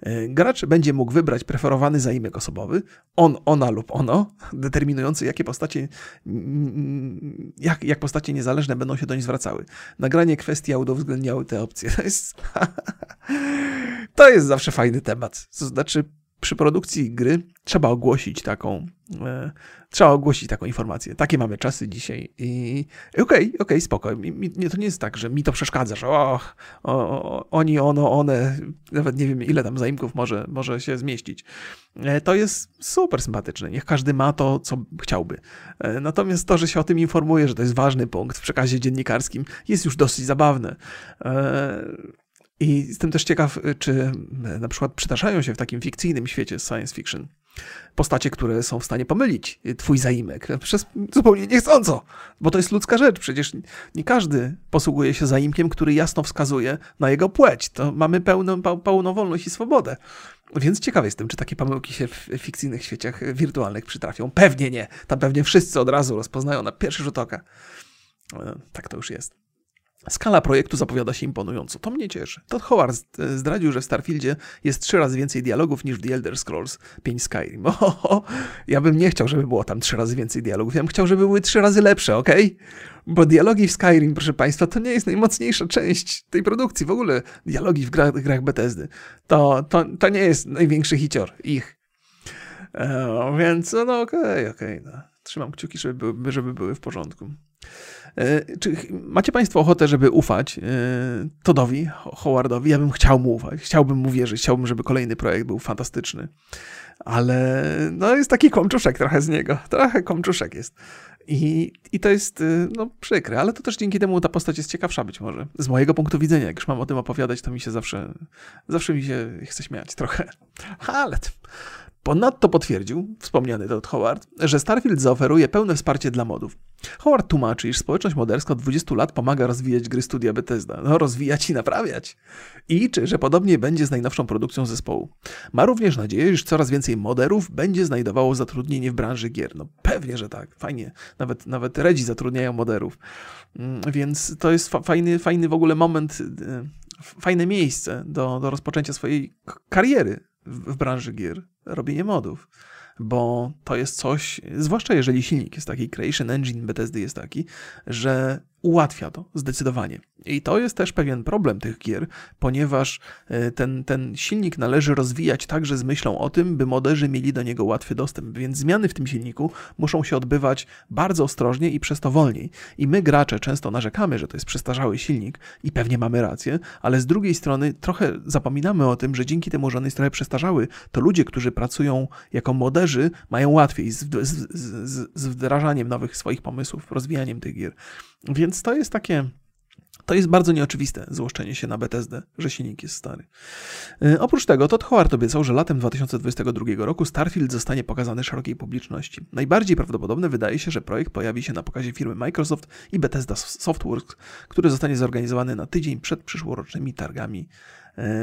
E, gracz będzie mógł wybrać preferowany zaimek osobowy, on, ona lub ono, determinujący jakie postacie, jak, jak postacie niezależne będą się doń zwracały. Nagranie kwestii uwzględniały te opcje. To jest, to jest zawsze fajny temat. To znaczy, przy produkcji gry trzeba ogłosić taką, e, trzeba ogłosić taką informację. Takie mamy czasy dzisiaj i okej, okay, okej, okay, spoko. Mi, mi, to nie jest tak, że mi to przeszkadza, że o, o, oni, ono, one, nawet nie wiem ile tam zaimków może, może się zmieścić. E, to jest super sympatyczne. Niech każdy ma to, co chciałby. E, natomiast to, że się o tym informuje, że to jest ważny punkt w przekazie dziennikarskim, jest już dosyć zabawne. I jestem też ciekaw, czy na przykład przydarzają się w takim fikcyjnym świecie science fiction postacie, które są w stanie pomylić twój zaimek przez zupełnie niechcąco, bo to jest ludzka rzecz. Przecież nie każdy posługuje się zaimkiem, który jasno wskazuje na jego płeć. To mamy pełną, pełną wolność i swobodę. Więc ciekawy jestem, czy takie pomyłki się w fikcyjnych świeciach wirtualnych przytrafią. Pewnie nie. Tam pewnie wszyscy od razu rozpoznają na pierwszy rzut oka. E, tak to już jest. Skala projektu zapowiada się imponująco. To mnie cieszy. Todd Howard zdradził, że w Starfieldzie jest trzy razy więcej dialogów niż w The Elder Scrolls 5 Skyrim. Oho, ja bym nie chciał, żeby było tam trzy razy więcej dialogów. Ja bym chciał, żeby były trzy razy lepsze, ok? Bo dialogi w Skyrim, proszę Państwa, to nie jest najmocniejsza część tej produkcji. W ogóle dialogi w grach, grach Bethesdy. To, to, to nie jest największy hicior ich. E, więc no okej, okay, okej. Okay, no. Trzymam kciuki, żeby żeby były w porządku. E, czy macie Państwo ochotę, żeby ufać e, Todowi, Howardowi? Ja bym chciał mu ufać, chciałbym mu wierzyć, chciałbym, żeby kolejny projekt był fantastyczny. Ale no jest taki komczuszek trochę z niego. Trochę komczuszek jest. I, I to jest y, no, przykre, ale to też dzięki temu ta postać jest ciekawsza być może. Z mojego punktu widzenia, jak już mam o tym opowiadać, to mi się zawsze, zawsze mi się chce śmiać trochę. Ale Ponadto potwierdził, wspomniany Todd Howard, że Starfield zaoferuje pełne wsparcie dla modów. Howard tłumaczy, iż społeczność moderska od 20 lat pomaga rozwijać gry studia Bethesda. No, rozwijać i naprawiać. I liczy, że podobnie będzie z najnowszą produkcją zespołu. Ma również nadzieję, iż coraz więcej moderów będzie znajdowało zatrudnienie w branży gier. No pewnie, że tak. Fajnie. Nawet, nawet redzi zatrudniają moderów. Mm, więc to jest fajny, fajny w ogóle moment, y, fajne miejsce do, do rozpoczęcia swojej kariery w, branży gier. Robienie modów bo to jest coś, zwłaszcza jeżeli silnik jest taki, Creation Engine Bethesdy jest taki, że ułatwia to zdecydowanie. I to jest też pewien problem tych gier, ponieważ e, ten, ten silnik należy rozwijać także z myślą o tym, by moderzy mieli do niego łatwy dostęp, więc zmiany w tym silniku muszą się odbywać bardzo ostrożnie i przez to wolniej. I my, gracze, często narzekamy, że to jest przestarzały silnik i pewnie mamy rację, ale z drugiej strony trochę zapominamy o tym, że dzięki temu, że on jest trochę przestarzały, to ludzie, którzy pracują jako moderzy, mają łatwiej z, z, z, z wdrażaniem nowych swoich pomysłów, rozwijaniem tych gier. Więc to jest takie. To jest bardzo nieoczywiste złoszczenie się na BTSD, że silnik jest stary. Yy, oprócz tego Todd Howard obiecał, że latem 2022 roku Starfield zostanie pokazany szerokiej publiczności. Najbardziej prawdopodobne wydaje się, że projekt pojawi się na pokazie firmy Microsoft i Bethesda Softworks, który zostanie zorganizowany na tydzień przed przyszłorocznymi targami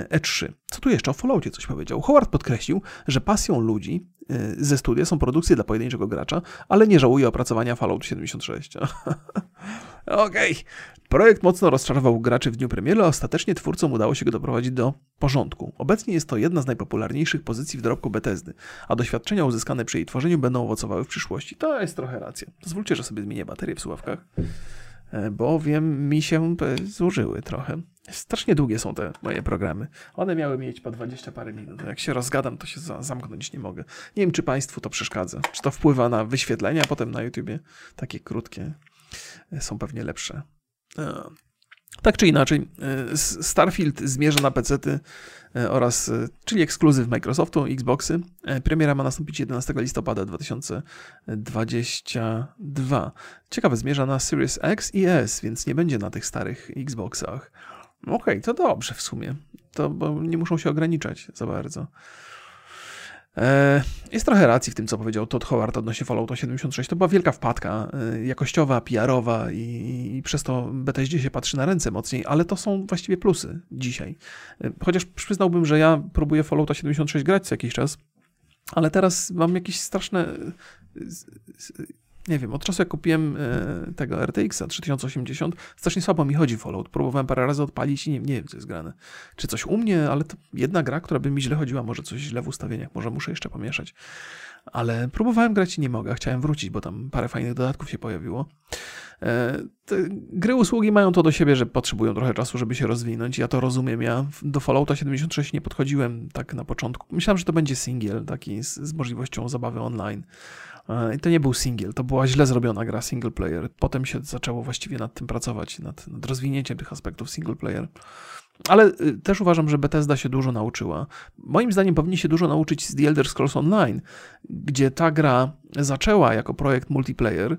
E3. E Co tu jeszcze? O Falloutie coś powiedział. Howard podkreślił, że pasją ludzi e, ze studia są produkcje dla pojedynczego gracza, ale nie żałuje opracowania Fallout 76. Okej. Okay. Projekt mocno rozczarował graczy w dniu premiery, a ostatecznie twórcom udało się go doprowadzić do porządku. Obecnie jest to jedna z najpopularniejszych pozycji w dorobku Bethesdy, a doświadczenia uzyskane przy jej tworzeniu będą owocowały w przyszłości. To jest trochę racja. Pozwólcie, że sobie zmienię baterię w słuchawkach. E, bowiem mi się zużyły trochę. Strasznie długie są te moje programy. One miały mieć po 20 parę minut. Jak się rozgadam, to się zamknąć nie mogę. Nie wiem, czy Państwu to przeszkadza. Czy to wpływa na wyświetlenia potem na YouTubie? Takie krótkie e, są pewnie lepsze. E, tak czy inaczej, Starfield zmierza na PC-ty E, oraz, e, czyli ekskluzyw Microsoftu, Xboxy. E, premiera ma nastąpić 11 listopada 2022. Ciekawe, zmierza na Series X i S, więc nie będzie na tych starych Xboxach. Okej, okay, to dobrze w sumie. To, bo nie muszą się ograniczać za bardzo. E, jest trochę racji w tym, co powiedział Todd Howard odnośnie Fallouta 76. To była wielka wpadka e, jakościowa, PR-owa i, i przez to Bethesdzie się patrzy na ręce mocniej, ale to są właściwie plusy dzisiaj. E, chociaż przyznałbym, że ja próbuję Fallouta 76 grać co jakiś czas, ale teraz mam jakieś straszne nie wiem, od czasu jak kupiłem e, tego RTX-a 3080, strasznie słabo mi chodzi Fallout. Próbowałem parę razy odpalić i nie, nie wiem, co jest grane. Czy coś u mnie, ale to jedna gra, która by mi źle chodziła, może coś źle w ustawieniach, może muszę jeszcze pomieszać. Ale próbowałem grać i nie mogę. Chciałem wrócić, bo tam parę fajnych dodatków się pojawiło. E, gry usługi mają to do siebie, że potrzebują trochę czasu, żeby się rozwinąć. Ja to rozumiem. Ja do Fallouta 76 nie podchodziłem tak na początku. Myślałem, że to będzie single, taki z, z możliwością zabawy online. E, I to nie był single, to była źle zrobiona gra single player. Potem się zaczęło właściwie nad tym pracować, nad, nad rozwinięciem tych aspektów single player. Ale y, też uważam, że Bethesda się dużo nauczyła. Moim zdaniem powinni się dużo nauczyć z The Elder Scrolls Online, gdzie ta gra zaczęła jako projekt multiplayer,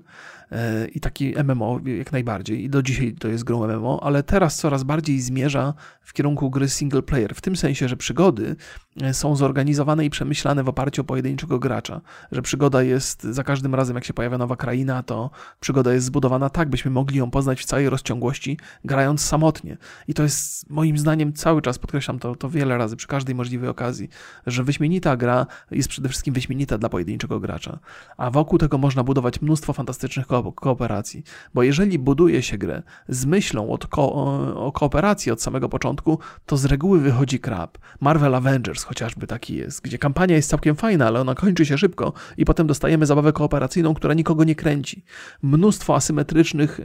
i taki MMO jak najbardziej. I do dzisiaj to jest grą MMO, ale teraz coraz bardziej zmierza w kierunku gry single player. W tym sensie, że przygody e, są zorganizowane i przemyślane w oparciu o pojedynczego gracza. Że przygoda jest za każdym razem, jak się pojawia nowa kraina, to przygoda jest zbudowana tak, byśmy mogli ją poznać w całej rozciągłości, grając samotnie. I to jest moim zdaniem cały czas, podkreślam to, to wiele razy, przy każdej możliwej okazji, że wyśmienita gra jest przede wszystkim wyśmienita dla pojedynczego gracza. A wokół tego można budować mnóstwo fantastycznych ko kooperacji. Bo jeżeli buduje się grę z myślą ko o kooperacji od samego początku, to z reguły wychodzi krab. Marvel Avengers chociażby taki jest, gdzie kampania jest całkiem fajna, ale ona kończy się szybko i potem dostajemy zabawę kooperacyjną, która nikogo nie kręci. Mnóstwo asymetrycznych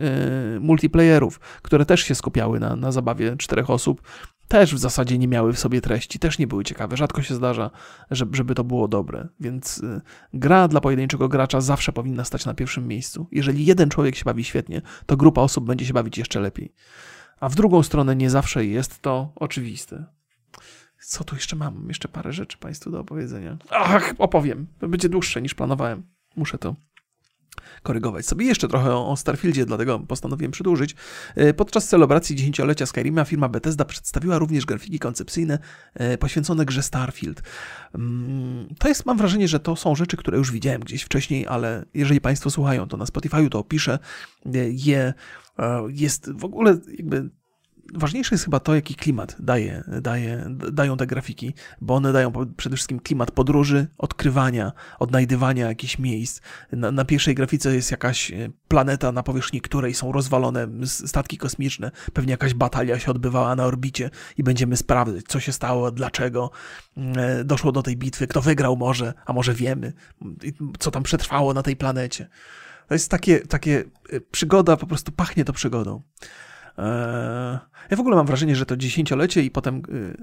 yy, multiplayerów, które też się skupiały na, na zabawie czterech osób, też w zasadzie nie miały w sobie treści, też nie były ciekawe. Rzadko się zdarza, żeby to było dobre. Więc y, gra dla pojedynczego gracza zawsze powinna stać na pierwszym miejscu. Jeżeli jeden człowiek się bawi świetnie, to grupa osób będzie się bawić jeszcze lepiej. A w drugą stronę nie zawsze jest to oczywiste. Co tu jeszcze mam? Jeszcze parę rzeczy Państwu do opowiedzenia. Ach, opowiem. Będzie dłuższe niż planowałem. Muszę to korygować sobie jeszcze trochę o Starfieldzie, dlatego postanowiłem przedłużyć. E, podczas celebracji dziesięciolecia Skyrima firma Bethesda przedstawiła również grafiki koncepcyjne e, poświęcone grze Starfield. Mm, to jest, mam wrażenie, że to są rzeczy, które już widziałem gdzieś wcześniej, ale jeżeli Państwo słuchają, to na Spotify'u to opiszę. E, je jest w ogóle jakby ważniejsze jest chyba to, jaki klimat daje, daje, dają te grafiki, bo one dają przede wszystkim klimat podróży, odkrywania, odnajdywania jakichś miejsc. Na, na, pierwszej grafice jest jakaś e, planeta, na powierzchni której są rozwalone statki kosmiczne. Pewnie jakaś batalia się odbywała na orbicie i będziemy sprawdzać, co się stało, dlaczego e, doszło do tej bitwy, kto wygrał może, a może wiemy, co tam przetrwało na tej planecie. To jest takie, takie e, przygoda, po prostu pachnie to przygodą. Eee, ja w ogóle mam wrażenie, że to dziesięciolecie i potem y,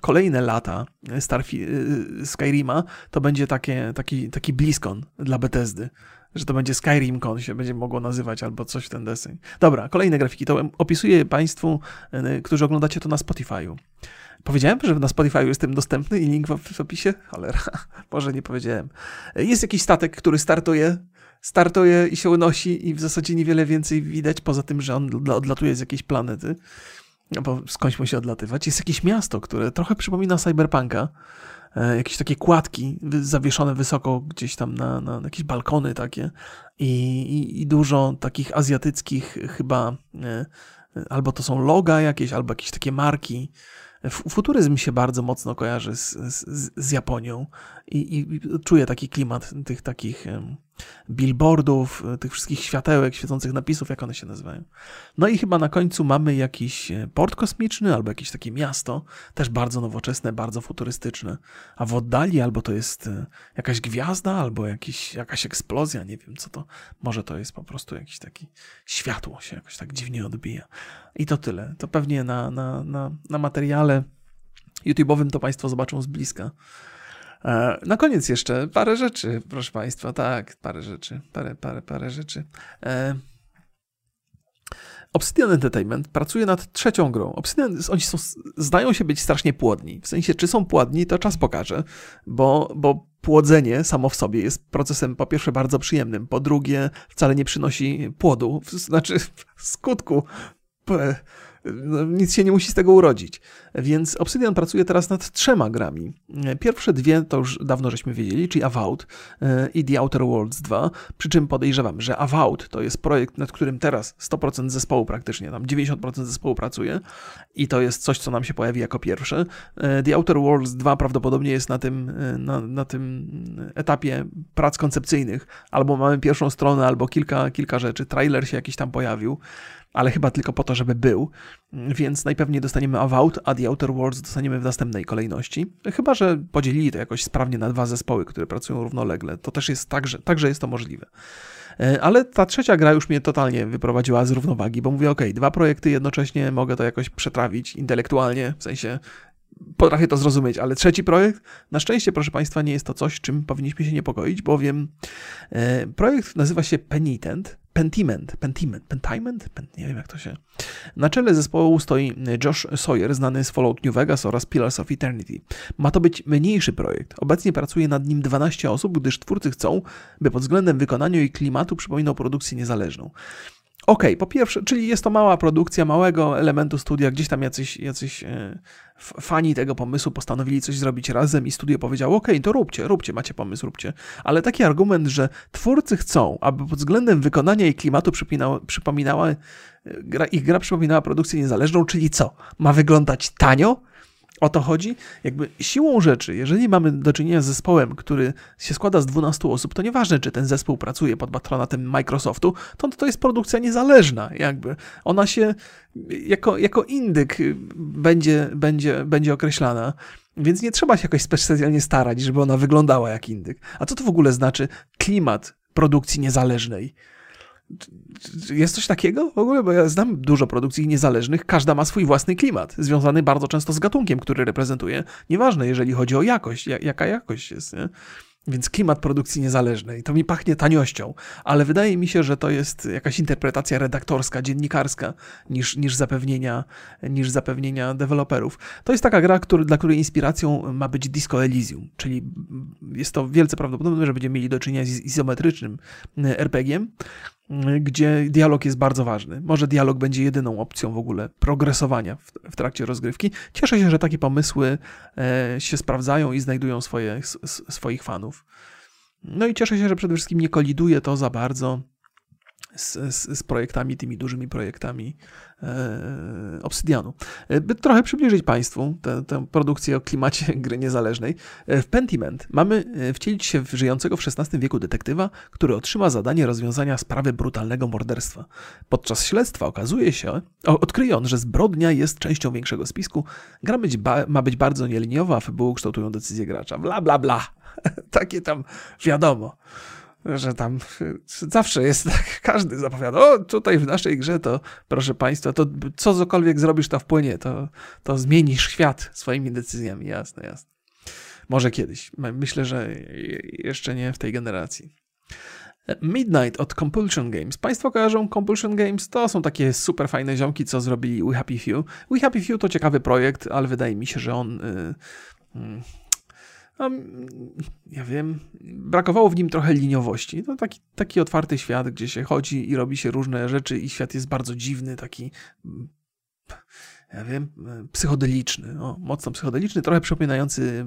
kolejne lata Starfi y, Skyrima to będzie takie, taki, taki bliskon dla Bethesdy. Że to będzie SkyrimCon się będzie mogło nazywać albo coś w ten deseń. Dobra, kolejne grafiki. To opisuję Państwu, y, którzy oglądacie to na Spotify'u. Powiedziałem, że na Spotify jestem dostępny i link w opisie? Cholera, może nie powiedziałem. Jest jakiś statek, który startuje startuje i się unosi i w zasadzie niewiele więcej widać, poza tym, że on odlatuje z jakiejś planety, no bo skądś musi odlatywać. Jest jakieś miasto, które trochę przypomina cyberpunka, e, jakieś takie kładki zawieszone wysoko gdzieś tam na, na jakieś balkony takie. I, i, i dużo takich azjatyckich chyba, e, albo to są loga jakieś, albo jakieś takie marki, Futuryzm się bardzo mocno kojarzy z, z, z Japonią. I, i, czuję taki klimat tych takich billboardów, tych wszystkich światełek, świecących napisów, jak one się nazywają. No i chyba na końcu mamy jakiś e, port kosmiczny albo jakieś takie miasto, też bardzo nowoczesne, bardzo futurystyczne. A w oddali albo to jest e, jakaś gwiazda, albo jakiś, jakaś eksplozja, nie wiem co to. Może to jest po prostu jakiś taki światło się jakoś tak dziwnie odbija. I to tyle. To pewnie na, na, na, na materiale YouTube'owym to Państwo zobaczą z bliska. E, na koniec jeszcze parę rzeczy, proszę Państwa, tak, parę rzeczy, parę, parę, parę rzeczy. E, Obsidian Entertainment pracuje nad trzecią grą. Obsidian, oni są, zdają się być strasznie płodni. W sensie, czy są płodni, to czas pokaże, bo, bo płodzenie samo w sobie jest procesem po pierwsze bardzo przyjemnym, po drugie wcale nie przynosi płodu, znaczy skutku nic się nie musi z tego urodzić. Więc Obsidian pracuje teraz nad trzema grami. Pierwsze dwie to już dawno żeśmy wiedzieli, czyli Avowed e, i The Outer Worlds 2, przy czym podejrzewam, że Avowed to jest projekt, nad którym teraz 100% zespołu praktycznie, tam 90% zespołu pracuje i to jest coś, co nam się pojawi jako pierwsze. E, The Outer Worlds 2 prawdopodobnie jest na tym, e, na, na tym etapie prac koncepcyjnych. Albo mamy pierwszą stronę, albo kilka, kilka rzeczy. Trailer się jakiś tam pojawił ale chyba tylko po to, żeby był, więc najpewniej dostaniemy Avowed, a The Outer Worlds dostaniemy w następnej kolejności. Chyba, że podzielili to jakoś sprawnie na dwa zespoły, które pracują równolegle. To też jest tak, że, także jest to możliwe. E, ale ta trzecia gra już mnie totalnie wyprowadziła z równowagi, bo mówię, ok, dwa projekty jednocześnie mogę to jakoś przetrawić intelektualnie, w sensie potrafię to zrozumieć, ale trzeci projekt, na szczęście, proszę Państwa, nie jest to coś, czym powinniśmy się niepokoić, bowiem e, projekt nazywa się Penitent, Pentiment, Pentiment, Pentiment? Pent, nie wiem jak to się... Na czele zespołu stoi Josh Sawyer, znany z Fallout New Vegas oraz Pillars of Eternity. Ma to być mniejszy projekt. Obecnie pracuje nad nim 12 osób, gdyż twórcy chcą, by pod względem wykonania i klimatu przypominał produkcję niezależną. Okej, okay, po pierwsze, czyli jest to mała produkcja, małego elementu studia, gdzieś tam jacyś, jacyś e, fani tego pomysłu postanowili coś zrobić razem i studio powiedziało, okej, okay, to róbcie, róbcie, macie pomysł, róbcie. Ale taki argument, że twórcy chcą, aby pod względem wykonania i klimatu przypominała, e, ich gra przypominała produkcję niezależną, czyli co? Ma wyglądać tanio? O to chodzi? Jakby siłą rzeczy, jeżeli mamy do czynienia z zespołem, który się składa z 12 osób, to nieważne, czy ten zespół pracuje pod patronatem Microsoftu, to to jest produkcja niezależna, jakby. Ona się jako, jako indyk będzie, będzie, będzie określana. Więc nie trzeba się jakoś specjalnie starać, żeby ona wyglądała jak indyk. A co to w ogóle znaczy klimat produkcji niezależnej? Jest coś takiego w ogóle? Bo ja znam dużo produkcji niezależnych, każda ma swój własny klimat, związany bardzo często z gatunkiem, który reprezentuje. Nieważne, jeżeli chodzi o jakość, jaka jakość jest. Nie? Więc klimat produkcji niezależnej. To mi pachnie taniością, ale wydaje mi się, że to jest jakaś interpretacja redaktorska, dziennikarska niż, niż, zapewnienia, niż zapewnienia deweloperów. To jest taka gra, który, dla której inspiracją ma być Disco Elysium, czyli jest to wielce prawdopodobne, że będziemy mieli do czynienia z izometrycznym RPG-iem, gdzie dialog jest bardzo ważny. Może dialog będzie jedyną opcją w ogóle progresowania w, w trakcie rozgrywki. Cieszę się, że takie pomysły e, się sprawdzają i znajdują swoje, s, swoich fanów. No i cieszę się, że przede wszystkim nie koliduje to za bardzo z, z, z, projektami, tymi dużymi projektami e, Obsydianu. E, by trochę przybliżyć Państwu tę, produkcję o klimacie gry niezależnej, e, w Pentiment mamy e, wcielić się w żyjącego w XVI wieku detektywa, który otrzyma zadanie rozwiązania sprawy brutalnego morderstwa. Podczas śledztwa okazuje się, odkryje on, że zbrodnia jest częścią większego spisku. Gra być ba, ma być bardzo nieliniowa, a fabułą kształtują decyzje gracza. Bla, bla, bla. Takie tam wiadomo że tam zawsze jest tak, każdy zapowiada, o tutaj w naszej grze to, proszę Państwa, to co cokolwiek zrobisz, to wpłynie, to, to zmienisz świat swoimi decyzjami, jasne, jasne. Może kiedyś. Myślę, że jeszcze nie w tej generacji. Midnight od Compulsion Games. Państwo kojarzą Compulsion Games? To są takie super fajne ziomki, co zrobili We Happy Few. We Happy Few to ciekawy projekt, ale wydaje mi się, że on... Yy, yy, no, ja wiem, brakowało w nim trochę liniowości. To taki, taki otwarty świat, gdzie się chodzi i robi się różne rzeczy i świat jest bardzo dziwny, taki ja wiem, psychodeliczny, o, mocno psychodeliczny, trochę przypominający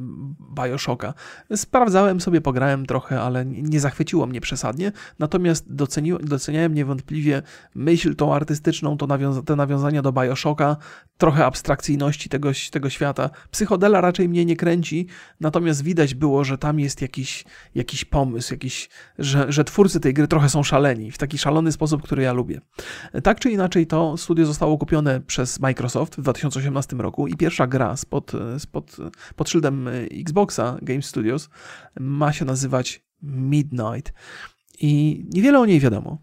Bioshocka. Sprawdzałem sobie, pograłem trochę, ale nie zachwyciło mnie przesadnie, natomiast doceni, doceniałem niewątpliwie myśl tą artystyczną, to nawiąza, te nawiązania do Bioshocka, trochę abstrakcyjności tego, tego świata. Psychodela raczej mnie nie kręci, natomiast widać było, że tam jest jakiś, jakiś pomysł, jakiś, że, że twórcy tej gry trochę są szaleni, w taki szalony sposób, który ja lubię. Tak czy inaczej, to studio zostało kupione przez Microsoft, w 2018 roku i pierwsza gra spod, spod, pod szyldem Xboxa Game Studios ma się nazywać Midnight. I niewiele o niej wiadomo.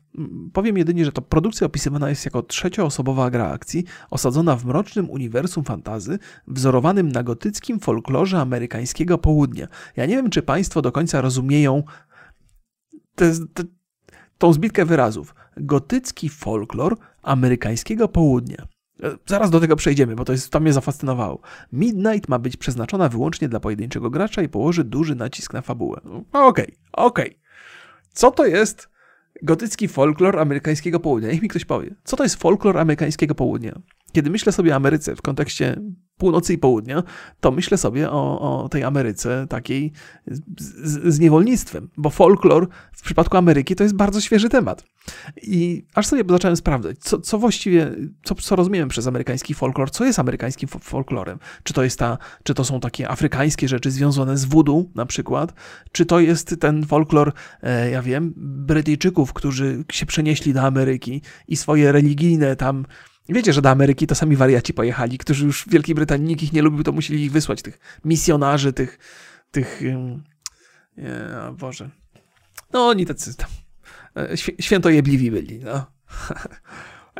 Powiem jedynie, że to produkcja opisywana jest jako trzecioosobowa gra akcji, osadzona w mrocznym uniwersum fantazy, wzorowanym na gotyckim folklorze amerykańskiego południa. Ja nie wiem, czy Państwo do końca rozumieją te, te, tą zbitkę wyrazów. Gotycki folklor amerykańskiego południa. E, zaraz do tego przejdziemy, bo to, jest, to mnie zafascynowało. Midnight ma być przeznaczona wyłącznie dla pojedynczego gracza i położy duży nacisk na fabułę. Okej, okay, okej. Okay. Co to jest gotycki folklor amerykańskiego południa? Niech mi ktoś powie. Co to jest folklor amerykańskiego południa? Kiedy myślę sobie o Ameryce w kontekście północy i południa, to myślę sobie o, o tej Ameryce takiej z, z, niewolnictwem, bo folklor w przypadku Ameryki to jest bardzo świeży temat. I aż sobie zacząłem sprawdzać, co, co właściwie, co, co przez amerykański folklor, co jest amerykańskim folklorem. Czy to, jest ta, czy to są takie afrykańskie rzeczy związane z voodoo na przykład, czy to jest ten folklor, e, ja wiem, Brytyjczyków, którzy się przenieśli do Ameryki i swoje religijne tam Wiecie, że do Ameryki to sami wariaci pojechali, którzy już w Wielkiej Brytanii nikt ich nie lubił, to musieli ich wysłać, tych misjonarzy, tych, tych, nie, Boże. No oni tacy tam e, świętojebliwi byli, no.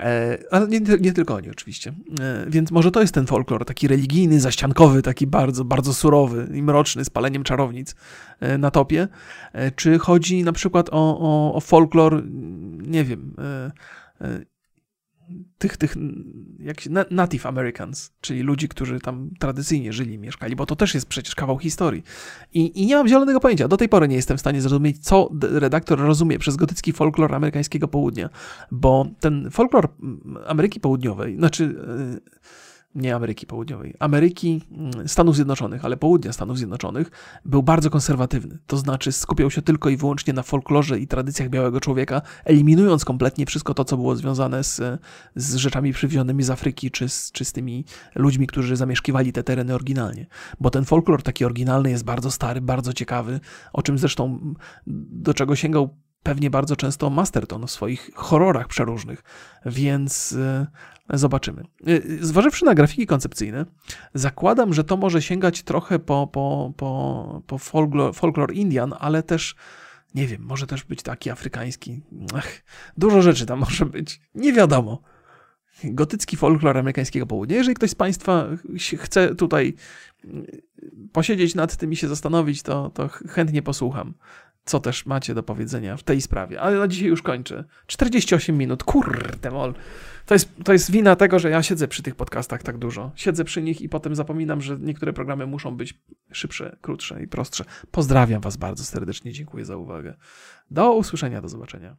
E, ale nie, nie, tylko oni oczywiście. E, więc może to jest ten folklor, taki religijny, zaściankowy, taki bardzo, bardzo surowy i mroczny, z paleniem czarownic na topie. Czy chodzi na przykład o, o, o folklor, nie wiem, tych, tych jak się, Native Americans, czyli ludzi, którzy tam tradycyjnie żyli, mieszkali, bo to też jest przecież kawał historii. I, I nie mam zielonego pojęcia. Do tej pory nie jestem w stanie zrozumieć, co redaktor rozumie przez gotycki folklor amerykańskiego południa, bo ten folklor Ameryki Południowej, znaczy. Yy, nie Ameryki Południowej, Ameryki, mm, Stanów Zjednoczonych, ale południa Stanów Zjednoczonych, był bardzo konserwatywny. To znaczy skupiał się tylko i wyłącznie na folklorze i tradycjach białego człowieka, eliminując kompletnie wszystko to, co było związane z, z rzeczami przywiezionymi z Afryki, czy z, czy z tymi ludźmi, którzy zamieszkiwali te tereny oryginalnie. Bo ten folklor taki oryginalny jest bardzo stary, bardzo ciekawy, o czym zresztą do czego sięgał pewnie bardzo często Masterton w swoich horrorach przeróżnych, więc e, zobaczymy. E, zważywszy na grafiki koncepcyjne, zakładam, że to może sięgać trochę po, po, po, po folklor, folklor Indian, ale też nie wiem, może też być taki afrykański. Ach, dużo rzeczy tam może być. Nie wiadomo. gotycki folklor amerykańskiego południa. Jeżeli ktoś z Państwa chce tutaj mm, posiedzieć nad tym i się zastanowić, to, to chętnie posłucham, co też macie do powiedzenia w tej sprawie. Ale na dzisiaj już kończę. 48 minut, kurde mol. To jest, to jest wina tego, że ja siedzę przy tych podcastach tak dużo. Siedzę przy nich i potem zapominam, że niektóre programy muszą być szybsze, krótsze i prostsze. Pozdrawiam Was bardzo serdecznie, dziękuję za uwagę. Do usłyszenia, do zobaczenia.